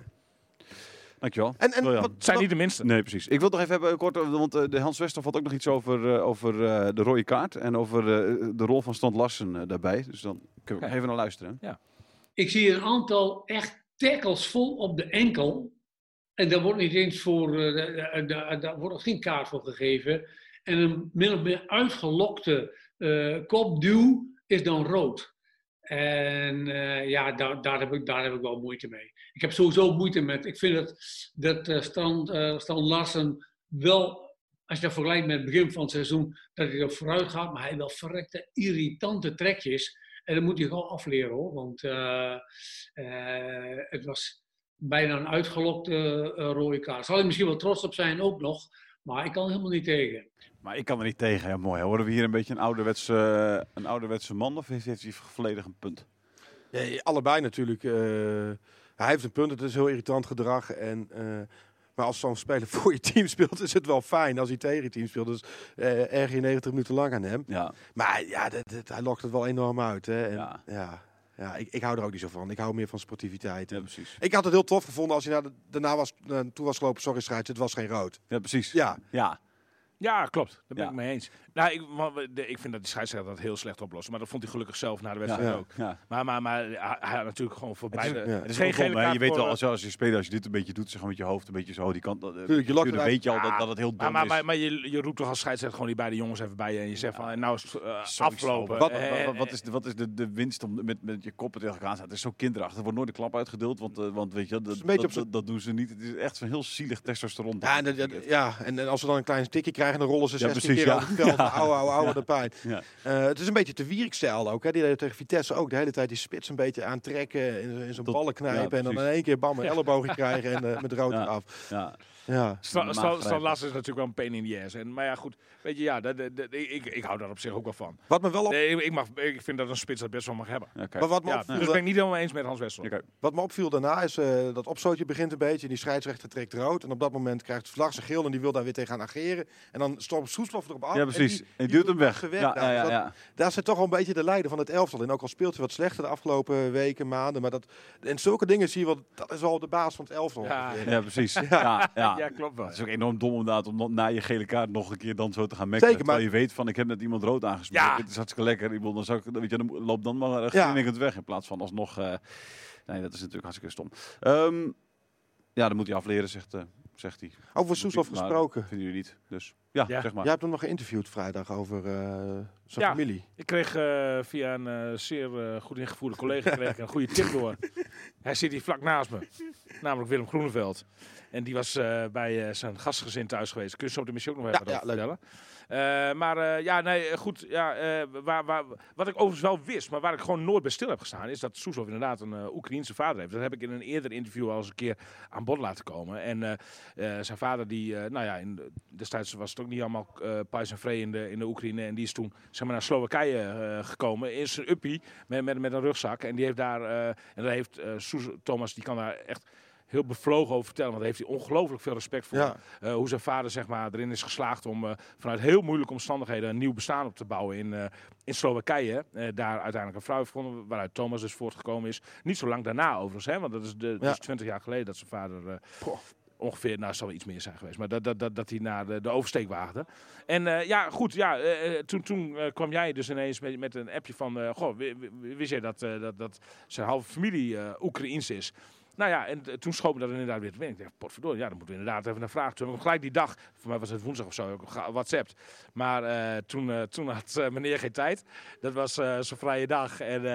Dankjewel. En, en wat, Het zijn wat- niet de minste. Nee, precies. Ik wil nog even hebben, kort, want eh, de Hans Wester had ook nog iets over, eh, over eh, de rode kaart. En over eh, de rol van Stant Larsen daarbij. Dus dan kunnen we even naar luisteren. Ik zie een aantal echt tackles vol op de enkel. En daar wordt niet eens voor, eh, de- daar wordt geen kaart voor gegeven. En een min of meer uitgelokte eh, kopduw is dan rood. En eh, ja, daar, daar, heb ik, daar heb ik wel moeite mee. Ik heb sowieso moeite met. Ik vind dat, dat eh, Stan, eh, Stan Larsen wel, als je dat vergelijkt met het begin van het seizoen, dat hij er vooruit gaat, maar hij wel verrekte irritante trekjes. En dat moet hij gewoon afleren hoor. Want eh, eh, het was bijna een uitgelokte eh, rode kaart. Zal hij misschien wel trots op zijn ook nog. Maar ik kan helemaal niet tegen. Maar ik kan er niet tegen. Ja, mooi. Horen we hier een beetje een ouderwetse, eh, een ouderwetse man? Of heeft, heeft hij volledig een punt? Ja, allebei natuurlijk. eh, hij heeft een punt, het is heel irritant gedrag. En, eh, maar als zo'n speler voor je team speelt, is het wel fijn. Als hij tegen je team speelt, dus eh erg je 90 minuten lang aan hem. Ja. Maar ja, dat, dat- hij lokt het wel enorm uit. Hè. En, Ja. ja. Ja, ik, ik hou er ook niet zo van. Ik hou meer van sportiviteit. ja, precies. Ik had het heel tof gevonden als hij naar de, daarna was, uh, toe was gelopen. Sorry, scheids, het was geen rood. Ja, precies. Ja, Ja. Ja, klopt. Daar ben Ja. ik mee eens. Nou, ik, ik vind dat die scheidsrechter dat heel slecht oplost. Maar dat vond hij gelukkig zelf na de wedstrijd Ja. ook. Ja. Maar, maar, maar hij, had natuurlijk gewoon voor Het is, beide... ja. het is geen geen gele kaart Je weet wel, als, als je speelt, als je dit een beetje doet, zeg maar met je hoofd een beetje zo die kant. Tuurlijk, je dan weet je al dat, Ja. dat het heel dom Maar, maar, is. maar, maar je, je roept toch als scheidsrechter gewoon die beide jongens even bij je. En je zegt van, nou is het eh. Wat, Eh, wat, wat is, de, wat is de, de winst om met, met je koppen tegen elkaar te staan? Het is zo kinderachtig. Er wordt nooit een klap uitgedeeld, want, eh, want weet je, dat, dat, doen ze niet. Het is echt zo'n heel zielig testosteron. ja, en, ja en, en als ze dan een klein tikje krijgen, dan rollen ze Ja, 16 precies, keer ja. Auw, auw, wat een pijn. Eh, het is een beetje te Wierk-stijl ook. Hè. Die deed tegen Vitesse ook de hele tijd die spits een beetje aantrekken. In, in zijn Tot- ballen knijpen. en dan in één keer bam, een elleboogje krijgen en eh, met rood Ja. af. Ja. Grijpen. Lassen is natuurlijk wel een pain in the ass. En, maar ja, goed. Weet je, ja, dat, ik, ik hou daar op zich ook wel van. Wat me wel op, Nee, ik, mag, ik vind dat een spits dat best wel mag hebben. Maar wat me Ja, opviel, dus ben ik niet helemaal eens met Hans Wessel. Oké. Wat me opviel daarna is eh, dat opstootje begint een beetje. Die scheidsrechter trekt rood. En op dat moment krijgt Vlag zijn geel en die wil daar weer tegen ageren. En dan stormt Soeslof erop af. Ja, en precies. die- En die duwt hem weg. weg Ja, daar. ja, ja, Dat- ja. Daar zit toch wel een beetje de leider van het elftal in. Ook al speelt hij wat slechter de afgelopen weken, maanden. Maar dat, en zulke dingen zie je wel, dat is wel de baas van het elftal. Ja, precies. Ja, ja. Ja, klopt wel. Het is ook enorm dom inderdaad om na je gele kaart nog een keer dan zo te gaan mekken. Zeker, Terwijl maar- je weet van ik heb net iemand rood aangesproken. Ja. Het is hartstikke lekker. Ik bedoel, dan, zou ik, weet je, dan loop dan maar uh, Ja. het weg in plaats van alsnog... eh nee, dat is natuurlijk hartstikke stom. Ehm, ja, dan moet hij afleren, zegt, eh, zegt hij. Over Soeslof Maar gesproken. Vinden jullie niet. Dus ja, Ja. zeg maar. Jij hebt hem nog geïnterviewd vrijdag over eh, zijn Ja. familie. Ik kreeg eh, via een eh, zeer eh, goed ingevoerde collega kreeg ik een goede tip door. Hij zit hier vlak naast me, namelijk Willem Groeneveld. En die was eh, bij eh, zijn gastgezin thuis geweest. Kun je zo op de missie ook nog even Ja, leuk. Eh, maar eh, ja, nee, eh, goed. Ja, waar, waar, wat ik overigens wel wist, maar waar ik gewoon nooit bij stil heb gestaan, is dat Soeslof inderdaad een Oekraïense vader heeft. Dat heb ik in een eerder interview al eens een keer aan bod laten komen. En zijn vader, die, nou ja, in de, destijds was het ook niet allemaal pais en vree in de, Oekraïne. En die is toen zeg maar, naar Slowakije gekomen in zijn uppie met, met, met een rugzak. En die heeft daar, en daar heeft Thomas, die kan daar echt heel bevlogen over vertellen. Want daar heeft hij ongelooflijk veel respect voor. Ja. Uh, hoe zijn vader zeg maar, erin is geslaagd om uh, vanuit heel moeilijke omstandigheden een nieuw bestaan op te bouwen in, uh, in Slowakije. daar uiteindelijk een vrouw heeft gevonden, waaruit Thomas dus voortgekomen is. Niet zo lang daarna overigens, hè, want dat is, de, is 20 jaar geleden dat zijn vader ongeveer, nou, zal wel iets meer zijn geweest, maar dat, dat, dat, dat hij naar de, de oversteek waagde. En uh, ja, goed, ja, uh, toen, toen uh, kwam jij dus ineens met, met een appje van, goh, wist jij dat, dat, dat zijn halve familie Oekraïens is? Nou ja, en toen schoot me dat inderdaad weer te binnen. Ik dacht, potverdorie, ja, dan moeten we inderdaad even naar vragen. Toen heb ik gelijk die dag, voor mij was het woensdag of zo, ook WhatsApp. Maar uh, toen, uh, toen had uh, meneer geen tijd. Dat was zijn vrije dag. En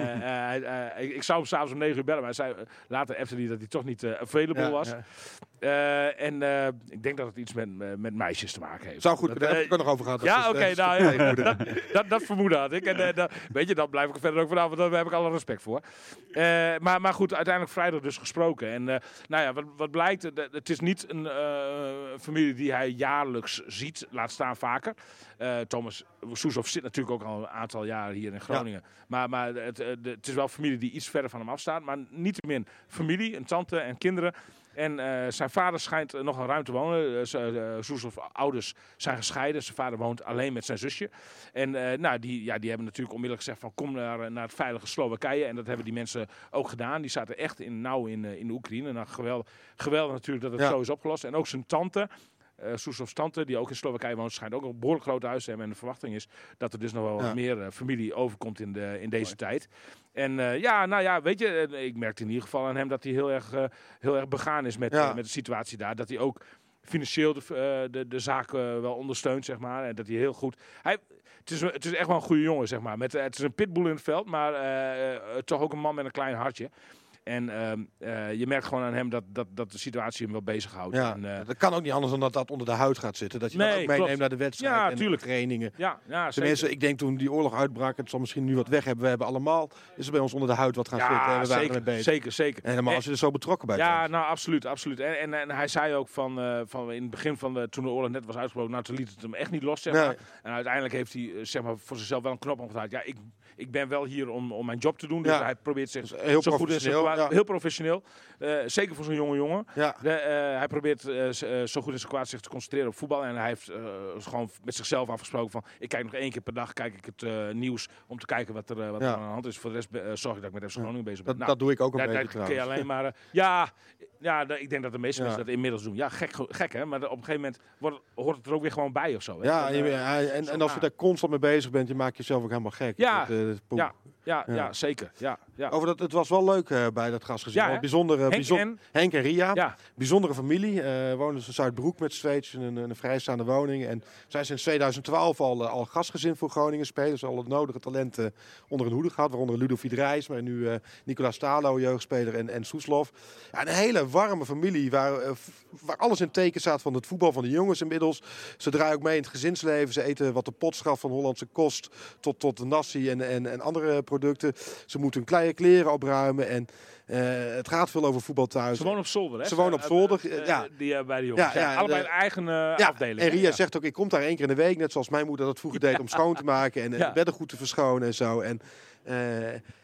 ik, ik zou hem s'avonds om 9 uur bellen, maar hij zei, later appte hij dat hij toch niet available ja, was. Ja. En ik denk dat het iets met, met meisjes te maken heeft. Zou goed, dat, daar heb ik er nog over gehad. Ja, oké, okay, nou, ja, dat, dat, dat, vermoeden had ik. En dat, weet je, dat blijf ik verder ook vanaf, want daar heb ik alle respect voor. maar, maar goed, uiteindelijk vrijdag dus gesproken. En nou ja, wat, wat blijkt, het is niet een familie die hij jaarlijks ziet, laat staan vaker. Thomas Soeshoff zit natuurlijk ook al een aantal jaren hier in Groningen. Ja. Maar, maar het, het, is wel familie die iets verder van hem afstaat. Maar niettemin familie, een tante en kinderen. En eh, zijn vader schijnt eh, nog een ruim te wonen. Uh, Soeslof ouders zijn gescheiden. Zijn vader woont alleen met zijn zusje. En eh, nou, die, ja, die hebben natuurlijk onmiddellijk gezegd van kom naar, naar het veilige Slowakije. En dat hebben die mensen ook gedaan. Die zaten echt in, nauw in, eh, in Oekraïne. Nou, geweldig, geweldig natuurlijk dat het Ja. zo is opgelost. En ook zijn tante, eh Soeslovs tante, die ook in Slowakije woont, schijnt ook een behoorlijk groot huis te hebben. En de verwachting is dat er dus nog wel Ja. wat meer eh, familie overkomt in, de, in deze tijd. En eh, ja, nou ja, weet je, ik merkte in ieder geval aan hem dat hij heel erg, heel erg begaan is met, Ja. met de situatie daar. Dat hij ook financieel de, de, de zaak wel ondersteunt, zeg maar. En dat hij heel goed... Hij, het, is, het is echt wel een goede jongen, zeg maar. Met, het is een pitbull in het veld, maar toch ook een man met een klein hartje. En ehm, eh, je merkt gewoon aan hem dat, dat, dat de situatie hem wel bezighoudt. Ja, En, eh, dat kan ook niet anders dan dat dat onder de huid gaat zitten. Dat je dat ook meeneemt klopt. naar de wedstrijd Ja, en tuurlijk. de trainingen. ja, ja, zeker. Tenminste, ik denk toen die oorlog uitbrak, het zal misschien nu wat weg hebben. We hebben allemaal, is er bij ons onder de huid wat gaan zitten. En ja, we zeker, bezig. zeker, zeker. En helemaal als je er zo betrokken bij Ja, bent. nou absoluut, absoluut. En, en, en hij zei ook van, eh, van in het begin van de, toen de oorlog net was uitgebroken, nou toen liet het hem echt niet los, zeg maar. En uiteindelijk heeft hij zeg maar, voor zichzelf wel een knop omgedraaid. Ja, ik, ik ben wel hier om, om mijn job te doen, dus Ja. hij probeert zich Dus heel zo goed ja. heel professioneel. Eh, zeker voor zo'n jonge jongen. Ja, De, eh, hij probeert eh, zo goed in zijn kwaad zich te concentreren op voetbal. En hij heeft gewoon met zichzelf afgesproken van... ik kijk nog één keer per dag kijk ik het nieuws om te kijken wat er, wat er aan de hand is. Voor de rest zorg ik dat ik met FC Groningen bezig ben. dat, Nou, dat doe ik ook een beetje daar kun je trouwens. alleen maar... ja, ja ik denk dat de meeste mensen dat inmiddels doen. Ja, gek, gek hè. Maar op een gegeven moment wordt, hoort het er ook weer gewoon bij of zo. Hè? Ja, En, en, je- eh, en, en als je daar constant mee bezig bent, je maakt jezelf ook helemaal gek. Ja, Dat, eh, ja, ja, zeker. Ja, ja. Over dat, het was wel leuk eh, bij dat gastgezin. Ja, bijzondere, Henk en- Henk en Ria. ja. Bijzondere familie. wonen ze in Zuidbroek met tweetjes in een, een vrijstaande woning. En zijn sinds 2012 al, al gastgezin voor Groningen spelen. Ze al het nodige talenten onder hun hoede gehad. Waaronder Ludovic Reis, maar nu Nicolas Stalo, jeugdspeler, en, en Soeslof. Ja, een hele warme familie waar, eh, waar alles in teken staat van het voetbal van de jongens inmiddels. Ze draaien ook mee in het gezinsleven. Ze eten wat de pot schaft van Hollandse kost tot, tot de nasi en, en, en andere producten. Ze moeten hun kleine kleren opruimen. En eh, het gaat veel over voetbal thuis. Ze wonen op zolder, hè? Ze wonen op zolder, eh, ja. Die, bij de jongens. Ja, Ja, ja, allebei een eigen Ja, afdeling. en? Ria zegt ook, ik kom daar één keer in de week, net zoals mijn moeder dat vroeger deed, om schoon te maken en de bedden goed te verschonen en zo. En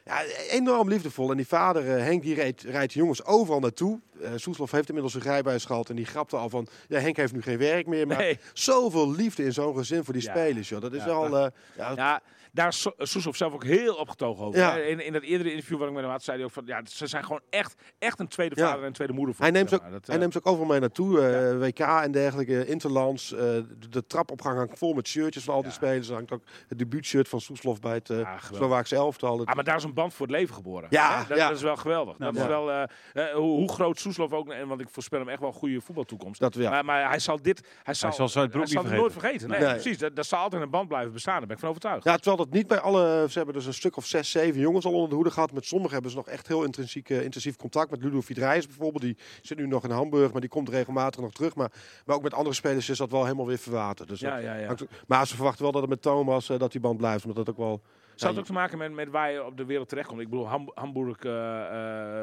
ja, enorm liefdevol. En die vader, eh, Henk, die rijdt, rijdt de jongens overal naartoe. Eh Soeslof heeft inmiddels een rijbewijs gehad en die grapte al van, ja, Henk heeft nu geen werk meer, maar Nee. zoveel liefde in zo'n gezin voor die Ja. spelers, joh. Dat is eh, ja, Ja, daar is So- Soeslof zelf ook heel opgetogen over. Ja. In, in dat eerdere interview wat ik met hem had, zei hij ook van... Ja, ze zijn gewoon echt, echt een tweede Ja. vader en tweede moeder voor Hij hem, neemt, ook. Dat, hij eh, neemt ze ook overal mee naartoe. eh, WK en dergelijke, Interlands. eh, de, de trapopgang hangt vol met shirtjes van al die Ja. spelers. Er hangt ook het debuutshirt van Soeslof bij het eh Ja, geweldig. Slovaakse elftal. Ah, maar daar is een band voor het leven geboren. Ja, dat, ja. dat is wel geweldig. dat is wel, eh, eh, hoe, hoe groot Soeslof ook... En, want ik voorspel hem echt wel een goede voetbaltoekomst. Dat, ja. Maar, maar hij zal dit... Hij zal, zal hij zal niet het nooit vergeten. Nee, Nee. precies. Dat, dat zal altijd een band blijven bestaan. Daar ben ik van overtuigd. Ja, terwijl dat niet bij alle. Ze hebben dus een stuk of zes, zeven jongens al onder de hoede gehad. Met sommigen hebben ze nog echt heel intrinsiek, eh, intensief contact. Met Ludovic Reis bijvoorbeeld. Die zit nu nog in Hamburg, maar die komt regelmatig nog terug. Maar, maar ook met andere spelers is dat wel helemaal weer verwaterd. Dus Ja, dat ja, ja. maar ze verwachten wel dat het met Thomas eh, dat die band blijft. Omdat dat ook wel. Zou ja, het ook te maken met, met waar je op de wereld terechtkomt? Ik bedoel, Ham- Hamburg, eh,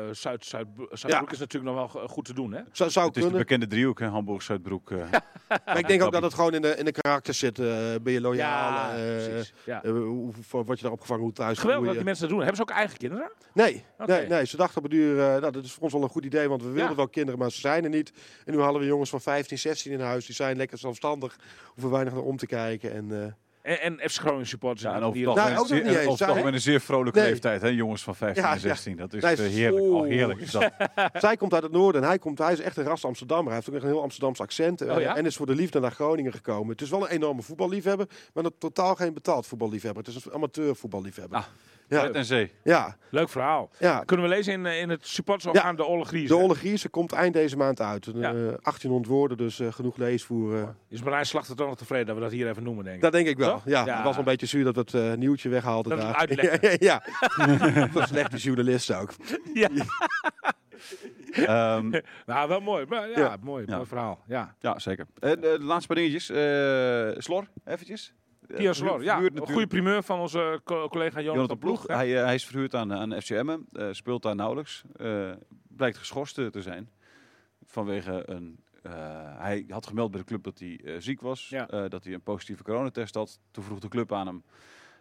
eh, Zuid, Zuid, Zuidbroek Ja. is natuurlijk nog wel go- goed te doen, hè? zou, zou Het is de bekende driehoek, hè? Hamburg, Zuidbroek. eh. Maar ik denk ook dat het gewoon in de, in de karakter zit. eh, ben je loyaal? eh, precies. Ja. hoe, word je daar opgevangen? Hoe thuis? Geweldig hoe dat je- die mensen dat doen. Hebben ze ook eigen kinderen? Nee, nee, nee, ze dachten op het duur, eh, nou, dat is voor ons wel een goed idee, want we wilden Ja. wel kinderen, maar ze zijn er niet. En nu halen we jongens van 15, 16 in huis, die zijn lekker zelfstandig, hoeven weinig naar om te kijken. En, eh, En, en FC Groningen supporters. Ja, en over het Nou, ook nog zeer- niet eens. over het Zij- algemeen een zeer vrolijke Nee. leeftijd, hè? Jongens van 15 Ja, en ja. 16. Dat is eh, heerlijk. Oh, oeh. heerlijk is dat. zij komt uit het noorden en hij, komt, hij is echt een ras Amsterdammer. Hij heeft ook echt een heel Amsterdams accent eh, Oh ja? en is voor de liefde naar Groningen gekomen. Het is wel een enorme voetballiefhebber, maar totaal geen betaald voetballiefhebber. Het is een amateur voetballiefhebber. Ah, ja, en zee. ja, Leuk verhaal. ja. Kunnen we lezen in, eh, in het supportersorgaan De Olle Gries. De hè? Olle Griezen komt eind deze maand uit. Een, Ja. eh, 1800 woorden, dus eh, genoeg leesvoer. eh. Is Marijn Slachter toch nog tevreden dat we dat hier even noemen, denk ik? Dat denk ik wel. Toch? Ja, Ja. het was wel een beetje zuur dat we het nieuwtje weghaalden Dat daar. het uitleggen. ja, dat is slechte journalist ook. Ja. Ehm, Nou, wel mooi. Maar, ja, Ja. mooi. Ja. Mooi verhaal. Ja. ja, zeker. En de laatste paar dingetjes. Eh, Slor, eventjes. Eh, Kian Slor, ja. Een goede primeur van onze co- collega Jonathan, Jonathan Ploeg. Hij, eh, hij is verhuurd aan, aan FC Emmen. eh, speelt daar nauwelijks. Eh, blijkt geschorst eh, te zijn. Vanwege een... eh, hij had gemeld bij de club dat hij eh, ziek was. Ja. eh, dat hij een positieve coronatest had. Toen vroeg de club aan hem...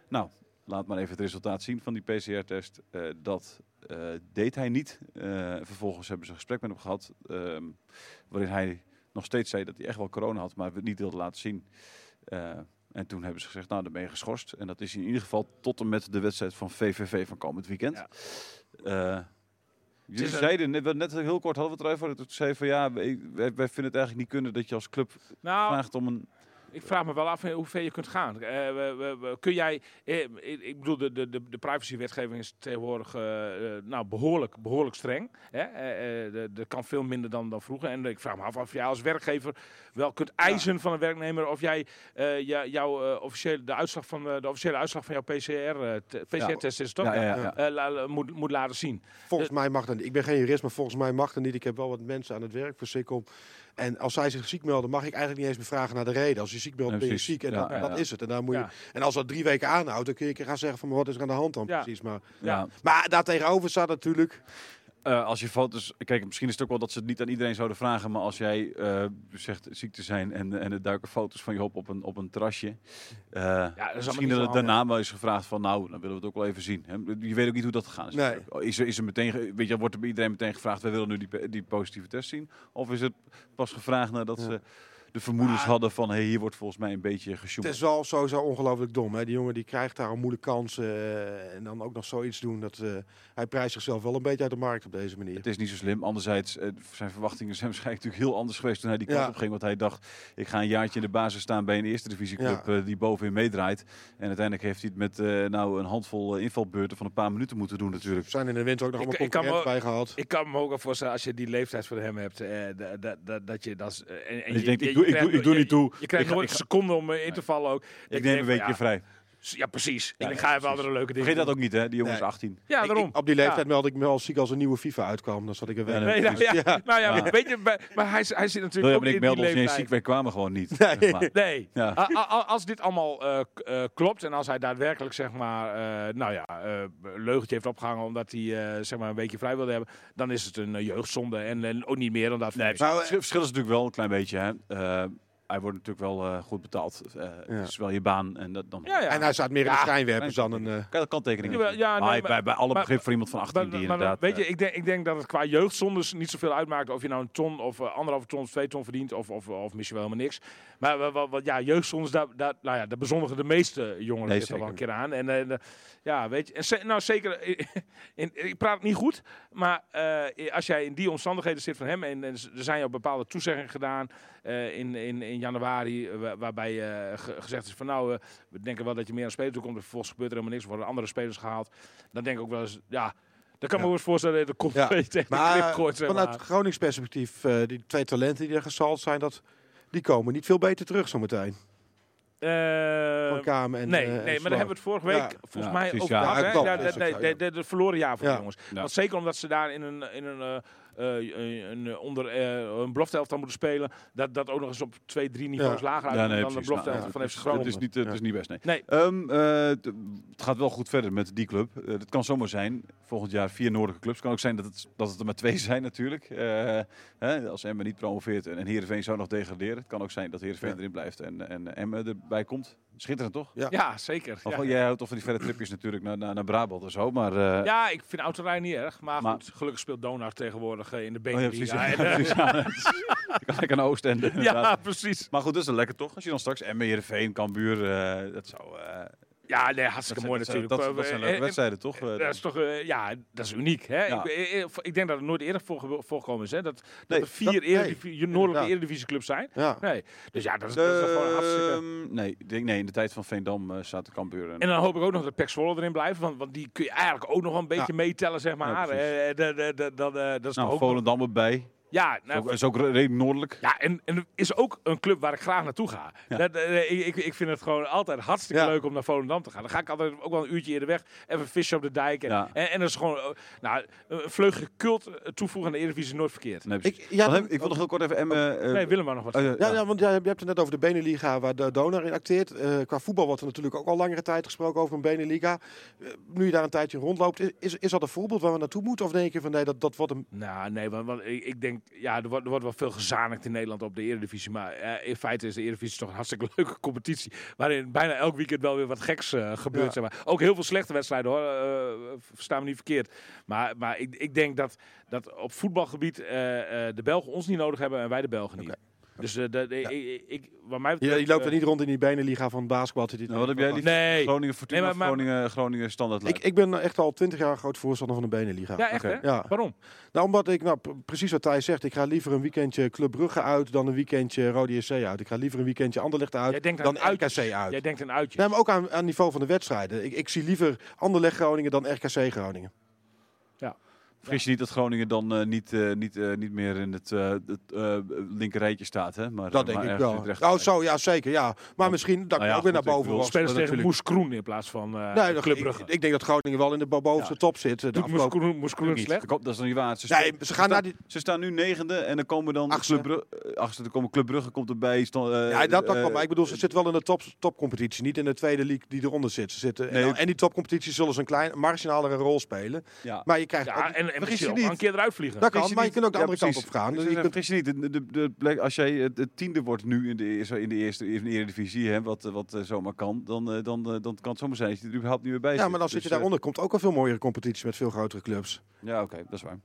Nou, laat maar even het resultaat zien van die PCR-test. eh, dat eh, deed hij niet. Eh, vervolgens hebben ze een gesprek met hem gehad. ehm, waarin hij nog steeds zei dat hij echt wel corona had, maar het niet wilde laten zien. En toen hebben ze gezegd, nou dan ben je geschorst. En dat is in ieder geval tot en met de wedstrijd van VVV van komend weekend. Ja. Eh, jullie zeiden, net, net heel kort hadden we het erover. Toen zei van ja, wij, wij wij vinden het eigenlijk niet kunnen dat je als club Nou, vraagt om een... Ik vraag me wel af in hoe ver je kunt gaan. Eh, we- we- we- kun jij, eh, ik bedoel, de, de, de, de privacywetgeving is tegenwoordig eh, eh, nou, behoorlijk, behoorlijk streng. Hè? Eh, eh, de- Er kan veel minder dan, dan vroeger. En ik vraag me af of jij als werkgever wel kunt eisen van een werknemer of jij eh, jouw, eh, officiële, de, uitslag van, eh, de officiële uitslag van jouw PCR-test is toch? Ja, ja, ja. Eh, la- la- moet, moet laten zien. Volgens mij mag dat niet. Ik ben geen jurist, maar volgens mij mag dat niet. Ik heb wel wat mensen aan het werk voor Sikkom. En als zij zich ziek melden, mag ik eigenlijk niet eens meer vragen naar de reden. Als je ziek meldt, ben je ziek. En Ja, dat, ja, dat ja. is het. En, dan moet je, Ja. en als dat drie weken aanhoudt, dan kun je gaan zeggen van wat is er aan de hand dan Ja. precies. Maar, Ja. maar daartegenover staat natuurlijk... Eh, als je foto's, kijk, misschien is het ook wel dat ze het niet aan iedereen zouden vragen, maar als jij eh, zegt ziek te zijn en, en er duiken foto's van je op op een, op een terrasje, eh, allemaal misschien dat het daarna wel is gevraagd van, nou, dan willen we het ook wel even zien. Hè? Je weet ook niet hoe dat gegaan is. Nee. Oh, Is er, is er meteen, weet je, wordt er bij iedereen meteen gevraagd, wij willen nu die, die positieve test zien? Of is het pas gevraagd nadat Ja. ze de vermoedens Maar- hadden van, hé, hier wordt volgens mij een beetje Het gesjoemeld. is wel sowieso ongelooflijk dom. Hè? Die jongen die krijgt daar een moeilijke kans. eh, en dan ook nog zoiets doen. Dat, eh, hij prijst zichzelf wel een beetje uit de markt op deze manier. Het is niet zo slim. Anderzijds, eh, zijn verwachtingen zijn waarschijnlijk natuurlijk heel anders geweest toen hij die kant Ja. op ging. Want hij dacht, ik ga een jaartje in de basis staan bij een eerste divisieclub Ja. die bovenin meedraait. En uiteindelijk heeft hij het met eh, nou, een handvol invalbeurten van een paar minuten moeten doen natuurlijk. Er zijn in de winter ook nog Ik- allemaal ik concurrenten bij gehad. Ik kan me ook al voorstellen, als je die leeftijd voor hem hebt, eh, dat- dat- dat- dat je dat... en, en je denkt, ik doe- ik doe- ik doe niet toe. Je krijgt Ik ga- nooit ik een seconde om eh, in te vallen ook. Ik neem een weekje ja, vrij. Ja, precies. Ja, ik ja, ga even andere leuke dingen Vergeet dat ook niet, hè? Die jongen is Nee. 18. Ja, daarom. ik- op die leeftijd Ja. meldde ik me al ziek als een nieuwe FIFA uitkwam. Dan zat ik er. Ja, Nee, nou, ja, Ja. nou ja, Ja. weet je, maar, maar hij, hij zit natuurlijk ook maar ik in meldde ons niet ziek, wij kwamen gewoon niet. Nee. zeg maar. Nee. Ja. A- a- a- Als dit allemaal eh, eh, klopt en als hij daadwerkelijk zeg maar, eh, nou ja, eh, een leugentje heeft opgehangen omdat hij eh, zeg maar een weekje vrij wilde hebben, dan is het een jeugdzonde en, en ook niet meer dan dat. Nee, Nou, het verschil is natuurlijk wel een klein beetje. Hè? Hij wordt natuurlijk wel eh, goed betaald. Eh Het is wel je baan. En dat, dan ja, ja. En hij staat meer in de Ja. schijnwerpers dan een. eh, kan je kanttekening Ja, ja, nee, maar, maar- bij, bij alle maar- begrip voor iemand van 18 Maar, die maar inderdaad... weet je, ik denk, ik denk dat het qua jeugdzondes niet zoveel uitmaakt of je nou een ton of anderhalve ton of twee ton verdient of, of, of misschien wel helemaal niks. Maar wa- wa- wat, ja, jeugdzondes, daar, daar, nou ja, daar bezondigen de meeste jongeren Nee, zich wel een keer aan. En ja, weet je, en ze- nou zeker, in, ik praat niet goed, maar eh, als jij in die omstandigheden zit van hem en, en er zijn jou bepaalde toezeggingen gedaan eh, in, in, in januari, eh, wa- waarbij eh, ge- gezegd is van nou, eh, we denken wel dat je meer aan spelen toe komt, en vervolgens gebeurt er helemaal niks, er worden andere spelers gehaald. Dan denk ik ook wel eens, ja, dan kan me Ja. wel eens voorstellen dat de kont Ja. een beetje tegen de maar krip gooit, zeg vanuit maar. Gronings perspectief, eh, die twee talenten die er gezald zijn, dat, die komen niet veel beter terug zometeen. Eh, Van Kamer en nee, eh, en nee, maar daar hebben we het vorige week Ja. volgens Ja, mij over ja. gehad. Ja, hè? dat ook de, de, verloren jaar voor Ja. de jongens. Ja. Want zeker omdat ze daar in een, in een, eh, eh, een, een, een onder eh, een belofteelftal moeten spelen, dat dat ook nog eens op twee, drie niveaus Ja. lager Ja, uit nee, dan de precies. belofte Nou, van FC is- Groningen. Het is niet, het is niet best, nee. Nee. Ehm, eh, t- het gaat wel goed verder met die club. Eh, Het kan zomaar zijn, volgend jaar vier noordelijke clubs. Het kan ook zijn dat het, dat het er maar twee zijn natuurlijk. Eh, hè, als Emmen niet promoveert en, en Heerenveen zou nog degraderen. Het kan ook zijn dat Heerenveen Ja. erin blijft en, en Emmen erbij komt. Schitterend toch? Ja. Ja, zeker. Of Ja. Jij houdt toch van die verre tripjes natuurlijk naar, naar, naar Brabant en zo. Maar, eh, Ja, ik vind autorijden niet erg. Maar, Maar- goed, gelukkig speelt Donau tegenwoordig eh, in de oh, ja, precies. Ja, precies, ja. Je kan lekker naar Oost en ja, precies. Maar goed, dat is lekker toch? Als je dan straks Emmen, Heerenveen, Cambuur, eh dat zou... eh, Ja, nee, dat hartstikke mooi dat zijn- natuurlijk. Dat, zijn Eh, leuke en- wedstrijden toch? Eh, Dat is toch, eh, ja, dat is uniek. Hè? Ja. Ik, eh, eh, ik denk dat het nooit eerder voor, voorgekomen is. Hè? Dat, Nee, dat er vier dat- eredivi- noordelijke inderdaad. eredivisieclubs zijn. Ja. Nee. Dus ja, dat is, dat is gewoon hartstikke... Ehm, nee, ik denk, nee, in de tijd van Veendam eh zaten Cambuur en... En dan hoop ik ook nog dat Pek Zwolle erin blijft. Want, want die kun je eigenlijk ook nog een beetje Ja. meetellen, zeg maar. Eh, dat, eh, is nou. Volendam erbij. Ja, Is nou, ook, is ook redelijk noordelijk. ja en, en is ook een club waar ik graag naartoe ga. Ja. Dat, eh, ik, ik, ik vind het gewoon altijd hartstikke Ja. leuk om naar Volendam te gaan. Dan ga ik altijd ook wel een uurtje eerder weg. Even vissen op de dijk. En, Ja. en, en dat is gewoon... eh, Nou, een vleugje cult eh, toevoegen aan de Eredivisie is nooit verkeerd. Nee. Ik, ja, heb- ik wil nog heel kort even Emmen... eh, Nee, Willem maar nog wat. eh, Ja, ja. ja, want jij, je hebt het net over de Beneliga waar de Donar in acteert. Eh, qua voetbal wordt er natuurlijk ook al langere tijd gesproken over een Beneliga. Eh, nu je daar een tijdje rondloopt, is, is dat een voorbeeld waar we naartoe moeten? Of denk je van nee, dat, dat wordt een... Nou, nee, want, want ik, ik denk denk, ja, er wordt, er wordt wel veel gezamenlijk in Nederland op de Eredivisie. Maar eh, in feite is de Eredivisie toch een hartstikke leuke competitie. Waarin bijna elk weekend wel weer wat geks eh, gebeurt. Ja. Zeg maar. Ook heel veel slechte wedstrijden hoor. eh verstaan me niet verkeerd. Maar, maar ik, ik denk dat, dat op voetbalgebied de Belgen ons niet nodig hebben en wij de Belgen niet. Dus eh, de, de- ik, ik, wat mij Je, loopt er eh, niet rond in die benenliga van basketbal. zit je- Nou, wat heb jij liever? Nee. Groningen Fortuna Nee, maar- maar- Groningen, Groningen Standaard Ik, ik ben echt al twintig jaar groot voorstander van de benenliga. Ja, echt hè? Ja. Waarom? Nou, omdat ik, nou, precies wat Thijs zegt, ik ga liever een weekendje Club Brugge uit dan een weekendje Rode SC uit. Ik ga liever een weekendje Anderlecht Jij uit denkt dan. RKC uit. Jij denkt een uitje. Nee, maar ook aan, aan niveau van de wedstrijden. Ik, ik zie liever Anderlecht Groningen dan RKC Groningen. Vergis je niet dat Groningen dan eh, niet, eh, niet, eh, niet meer in het, eh het eh, linkerrijtje staat, hè? Maar, Dat denk maar ik wel. Oh, zo, ja, zeker. Ja. Maar misschien dat Nou ja, ook weer naar boven was. Spelen ze tegen natuurlijk. Moes Kroen in plaats van uh, Nee, ik, Brugge. ik denk dat Groningen wel in de bo- bovenste Ja. top zit. De Doet Moes. Kroen, Moes Kroen Niet. slecht? Dat is nog niet waar. Ze, Nee, staan- ze gaan naar die... ze staan nu negende en dan komen dan Achtste. Club achtste, dan komen Club Brugge komt erbij. Stand, eh, Ja, dat, dat. Maar ik bedoel, ze zitten wel in de top, topcompetitie. Niet in de tweede league die eronder zit. Ze zitten, Nee. en, die topcompetitie zullen ze een klein, marginalere rol spelen. ja. Maar je krijgt. En, Vergis misschien je niet. een keer eruit vliegen. Dat kan, maar je kunt ook de Ja, andere kant op gaan. Dus zou je kunt- Vergis je niet, de, de, de plek, als jij het, het tiende wordt nu in de, eerste- in de eerste in de Eredivisie, hè, wat, eh, wat eh, zomaar kan, dan, eh, dan, eh, dan kan het zomaar zijn dat je er überhaupt niet meer bij Ja, maar dan zit je Dus, eh, daaronder. Komt ook een veel mooiere competitie met veel grotere clubs. Ja, oké, dat is waar.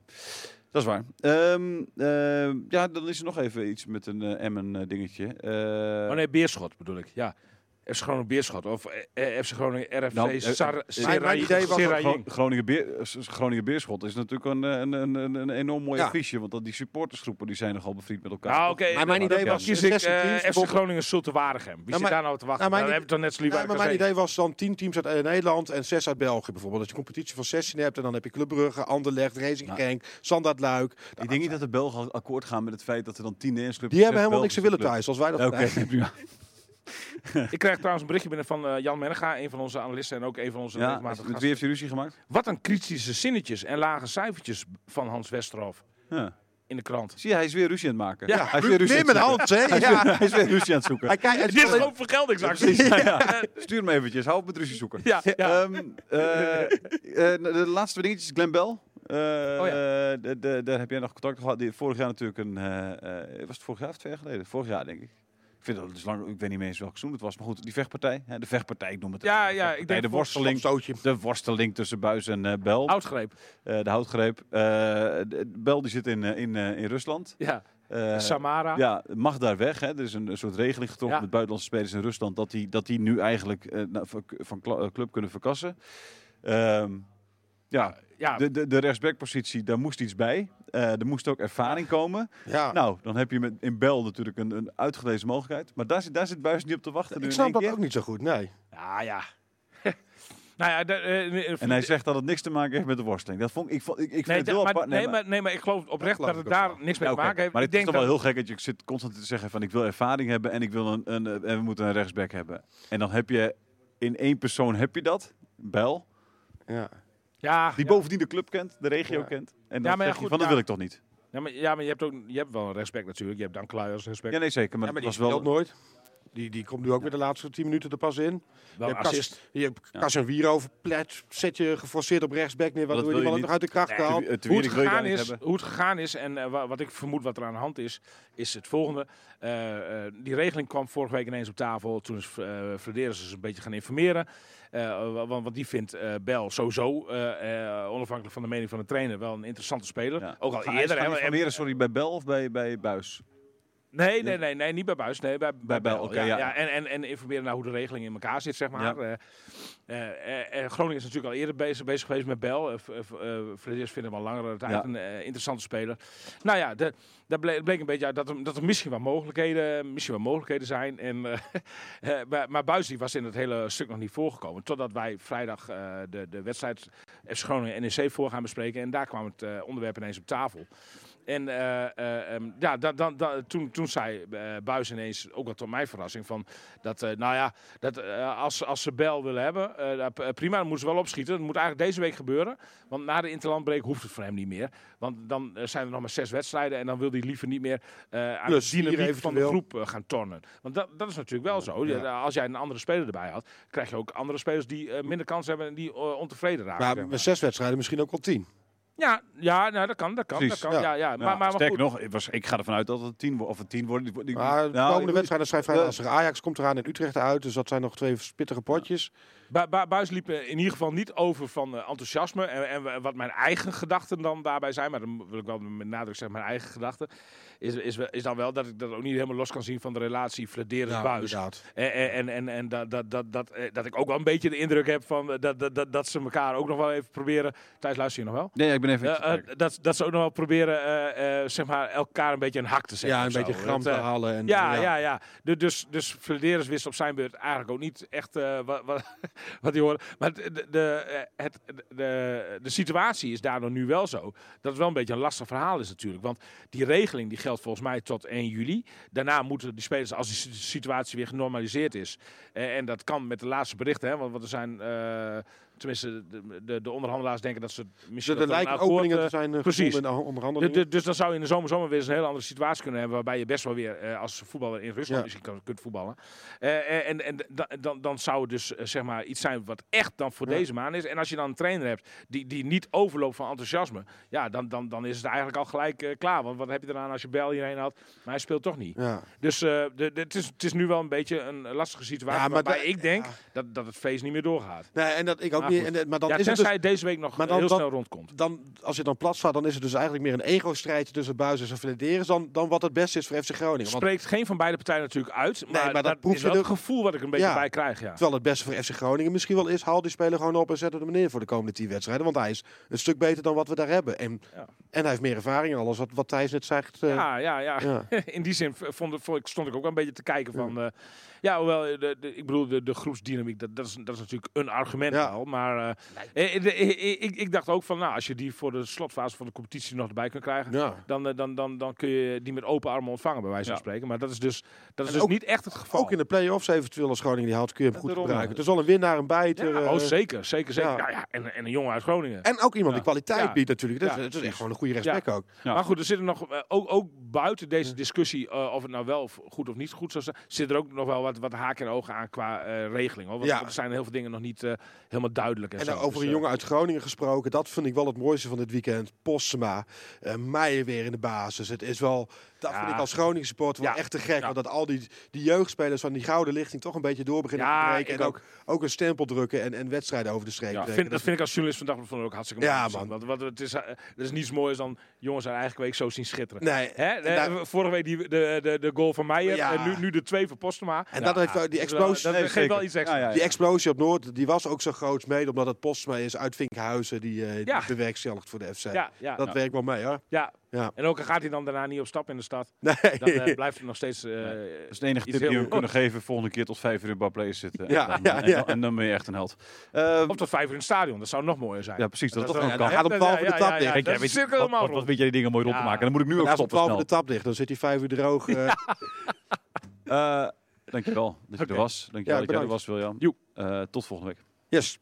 Dat is waar. Ehm, ehm, ja, dan is er nog even iets met een eh, Emmen eh, dingetje. Eh, Oh nee, Beerschot bedoel ik. Ja. FC Groningen Beerschot. Of eh, FC Groningen RFC Nou, eh, Sar- eh, Serai- mijn idee was Seraying. Gro- Groningen, Beer, Groningen Beerschot is natuurlijk een, een, een, een, een enorm mooi Ja. affiche. Want dat die supportersgroepen die zijn nogal bevriend met elkaar. Nou, oké. Maar mijn dan- idee dan was kies ik 16 eh, teams, FC. Groningen Zulte Waregem. Wie Nou, zit daar nou te wachten? nou, dan heb je toch net zo maar mijn idee was dan 10 teams uit eh, Nederland en 6 uit België bijvoorbeeld. Dat je een competitie van 16 hebt en dan heb je Club Brugge, Anderlecht, Racing Nou. Genk, Standaard Luik. ik denk niet dat de Belgen akkoord gaan met het feit dat er dan tien Nederlandse clubs Die hebben helemaal niks te willen thuis, als wij dat Oké, prima. Ik krijg trouwens een berichtje binnen van eh, Jan Menega, een van onze analisten en ook een van onze Ja, regelmatige met gasten. wie heeft je ruzie gemaakt? Wat een kritische zinnetjes en lage cijfertjes van Hans Westerhof Ja. in de krant. Zie je, hij is weer ruzie aan het maken. Ja, hij is weer ruzie Neem aan het zoeken. hand, hè? Hij is weer- Ja. Hij is weer ruzie aan het zoeken. Hij kijkt- Dit is gewoon vergeldingsactie. Ja, ja. Stuur hem eventjes. Hou op met ruzie zoeken. Ja, ja. Ehm, eh, eh, de laatste dingetjes. Glenn Bell. Eh, Oh ja. de- de- daar heb jij nog contact gehad. Die, vorig jaar natuurlijk een... eh, eh, was het vorig jaar of twee jaar geleden? Vorig jaar, denk ik. Ik, vind dat dus lang, ik weet niet meer eens welk seizoen het was. Maar goed, die vechtpartij. Hè, de vechtpartij, ik noem het. Ja, de ja, ik denk de worsteling. De worsteling tussen Buis en eh Bel. Houtgreep. Eh, de houtgreep. Eh, de- Bel die zit in, in, in Rusland. Ja. Samara. ja, mag daar weg. Hè. Er is een, een soort regeling getroffen Ja. met buitenlandse spelers in Rusland dat die, dat die nu eigenlijk nou, van, club kunnen verkassen. Ehm, ja, Ja, de, de, de rechtsbackpositie, daar moest iets bij. Eh, er moest ook ervaring komen. Ja. Nou, dan heb je met, in Bel natuurlijk een, een uitgelezen mogelijkheid. Maar daar zit, daar zit Buis niet op te wachten. ik snap dat keer. ook niet zo goed, nee. ja. ja. nou ja, de, eh, eh, En hij zegt dat het niks te maken heeft met de worsteling. Dat vond ik, ik, vond, ik, ik vind Nee, het heel maar, apart. nee, maar, nee, maar ik geloof oprecht Dat het daar niks mee Ja, te maken heeft. Maar ik het is denk toch wel heel gek dat je zit constant te zeggen van ik wil ervaring hebben en ik wil een, een, en we moeten een rechtsback hebben. En dan heb je in één persoon heb je dat, Bel, Ja. Ja, die ja. bovendien de club kent, de regio Ja. kent. En dan Ja, maar ja, zeg je goed, van dat wil ik toch niet. Ja, maar, ja, maar je hebt ook je hebt wel een respect natuurlijk. Je hebt Dan Kluij als respect. Ja, nee zeker, maar, Ja, maar die was wel. nooit. Die, die komt nu ook weer de laatste 10 minuten er pas in. wel je een hebt Kas- assist. Je hebt Ja. Verplet, zet je geforceerd op rechtsback neer, waardoor je die je man ook nog uit de kracht Nee, haalt. Hoe het, gegaan is, hoe het gegaan is en eh, wa- wat ik vermoed wat er aan de hand is, is het volgende. Eh, eh, die regeling kwam vorige week ineens op tafel. Toen is uh, Frederis dus een beetje gaan informeren. Eh, want, want die vindt eh Bel sowieso, eh, eh, onafhankelijk van de mening van de trainer, wel een interessante speler. Ja. Ook al Ga- eerder. hè, Weren, sorry, bij Bel of bij, bij Buis? Nee, nee, nee, nee, niet bij Buis. Nee, bij, bij, Bel, Bel. oké, ja, ja. en, en, en informeren naar hoe de regeling in elkaar zit, zeg maar. Ja. Eh, Groningen is natuurlijk al eerder bezig, bezig geweest met Bel. Uh, Frederis vinden we al langere tijd Ja. een interessante speler. Nou ja, de, daar bleek, bleek een beetje uit dat er, dat er misschien wat mogelijkheden, misschien wat mogelijkheden zijn. En, maar, maar Buis die was in het hele stuk nog niet voorgekomen. Totdat wij vrijdag de, de wedstrijd FC Groningen NEC voor gaan bespreken. En daar kwam het onderwerp ineens op tafel. En eh, eh, ehm, ja, dan, toen, toen zei eh Buis ineens, ook wel tot mijn verrassing, van dat, nou ja, dat, als, als ze Bel willen hebben, prima, dan moeten ze wel opschieten. Dat moet eigenlijk deze week gebeuren, want na de interlandbreek hoeft het voor hem niet meer. Want dan zijn er nog maar zes wedstrijden en dan wil hij liever niet meer aan Plus de dynamiek van de groep gaan tornen. Want dat, dat is natuurlijk wel zo. Ja. Als jij een andere speler erbij had, krijg je ook andere spelers die minder kans hebben en die ontevreden raken. Maar met zes wedstrijden misschien ook wel tien. Ja, ja nou, dat kan, dat kan. Precies, dat kan. Ja. ja. Ja, maar, maar, maar sterker goed. nog, ik, was, ik ga ervan uit dat het tien wordt. Of het tien wordt. Die- die- Maar de nou, komende wedstrijden zijn vrij eh, lastig. Ajax komt eraan en Utrecht uit. Dus dat zijn nog twee spittige potjes. Bu- Bu- Buis liep eh, in ieder geval niet over van eh, enthousiasme. En, en wat mijn eigen gedachten dan daarbij zijn, maar dan wil ik wel met nadruk zeggen, mijn eigen gedachten, is, is, is dan wel dat ik dat ook niet helemaal los kan zien van de relatie Flederis-Buis. En, en, en, en, en dat, dat, dat, dat, eh, dat ik ook wel een beetje de indruk heb van eh, dat, dat, dat, dat ze elkaar ook nog wel even proberen. Thijs, luister je nog wel? Nee, ik ben even. Eh, eh, dat, dat ze ook nog wel proberen eh, eh, zeg maar, elkaar een beetje een hak te zetten. Ja, een beetje gram te eh, halen. En, ja, ja, ja. Du- Dus, dus Flederis wist op zijn beurt eigenlijk ook niet echt eh, wat, wat, wat hij hoorde. Maar de, de, eh, het, de, de situatie is daardoor nu wel zo. Dat het wel een beetje een lastig verhaal is natuurlijk. Want die regeling die geldt volgens mij tot 1 juli. Daarna moeten die spelers, als si- situatie weer genormaliseerd is. eh, en dat kan met de laatste berichten. Hè, want, want er zijn, eh, tenminste, de, de, de onderhandelaars denken dat ze misschien... Dus er lijken openingen eh, te zijn eh, precies. in de onderhandelingen. dus dan zou je in de zomer, zomer weer eens een hele andere situatie kunnen hebben. Waarbij je best wel weer eh, als voetballer in Rusland Ja. misschien kan, kunt voetballen. Eh, en en da- dan, dan zou het dus eh, zeg maar iets zijn wat echt dan voor Ja. deze maand is. En als je dan een trainer hebt die, die niet overloopt van enthousiasme. Ja, dan, dan, dan is het eigenlijk al gelijk eh, klaar. Want wat heb je eraan als je Bel hierheen had? Maar hij speelt toch niet. ja. Dus eh, het, is, het is nu wel een beetje een lastige situatie. Waarbij ik denk dat, dat het feest niet meer doorgaat. Nee, en dat ik ook niet. goed. En, maar dan ja, is het dus, deze week nog maar dan- heel dan- snel rondkomt. dan, als je dan plat staat, dan is het dus eigenlijk meer een ego-strijdje tussen Buis en Flederis dan, dan wat het beste is voor FC Groningen. Want spreekt geen van beide partijen natuurlijk uit. Maar, maar dat is je wel er- het gevoel wat ik een beetje Ja. bij krijg. Ja. Terwijl het beste voor FC Groningen misschien wel is, haal die speler gewoon op en zet hem neer voor de komende tien wedstrijden. Want hij is een stuk beter dan wat we daar hebben. En, Ja. en hij heeft meer ervaring en alles wat, wat Thijs net zegt. eh, Ja, ja, ja. ja. In die zin vond, vond ik, stond ik ook wel een beetje te kijken van... eh, ja, hoewel, eh, de, de, ik bedoel, de, de groepsdynamiek, dat, dat, is, dat is natuurlijk een argument Ja. wel. Maar eh, eh, eh, ik, ik dacht ook van, nou, als je die voor de slotfase van de competitie nog erbij kunt krijgen... Ja. Dan, dan, dan, dan kun je die met open armen ontvangen, bij wijze van Ja. spreken. Maar dat is dus, dat is En dus ook- niet echt het geval. Ook in de play-offs eventueel als Groningen die haalt, kun je hem goed Daarom, gebruiken. Het is wel een winnaar, een bijter. ja, eh, oh, zeker, zeker, zeker. ja. Ja. Ja, en, en een jongen uit Groningen. En ook iemand Ja. die kwaliteit Ja. biedt natuurlijk. Dat, Ja, is- echt gewoon een goede respect ook. Ja. Maar goed, er zitten nog, ook, ook buiten deze discussie eh, of het nou wel goed of niet goed zou zijn, zit er ook nog wel wat, wat haken en ogen aan qua eh, regeling. Hoor. Want, er zijn heel veel dingen nog niet helemaal duidelijk. En, En zo. dan over Dus, een eh, jongen uit Groningen gesproken, dat vind ik wel het mooiste van dit weekend. Postema, eh Meijer weer in de basis. Het is wel, dat Ja. vind ik als Groningen supporter wel Ja. echt te gek. Ja. Want dat al die, die jeugdspelers van die gouden lichting toch een beetje door beginnen Ja, te breken. En ook, ook een stempel drukken en, en wedstrijden over de streep Ja, vind, dat Dat- vind ik als journalist vandaag vond ik ook hartstikke mooi. man. Want, want het is, eh, er is niets moois dan jongens uit eigen week zo zien schitteren. Nee, Hè? daar- vorige week die, de, de, de goal van Meijer Ja. en nu, nu de twee van Postema. En dat heeft wel- die explosie- Dat geeft wel iets extra. Ja, ja, die explosie op Noord, die was ook zo groot mede omdat het Postema is uit Vinkhuizen die, eh Ja. die bewerkstelligt voor de FC. Ja, ja, Dat werkt wel mee hoor. ja. Ja. En ook al gaat hij dan daarna niet op stap in de stad, Nee. dan eh, blijft het nog steeds... eh, Dat is de enige iets tip die we heel- kunnen geven. Volgende keer tot vijf uur in Barclays zitten. Ja, en, dan, ja, en, ja. dan, en dan ben je echt een held. Eh, Of tot vijf uur in het stadion, dat zou nog mooier zijn. ja, precies. Dat, kan. gaat om 12 uur de trap dicht. Ja, weet- wat, wat, wat weet jij die dingen mooi rond te Ja. maken? Dan moet ik nu ook als om stoppen 12 uur de tap ligt, dan zit hij vijf uur droog. eh, dankjewel dat je er was. Dankjewel Ja, dat jij er bedankt. was, William. Eh, tot volgende week. Yes.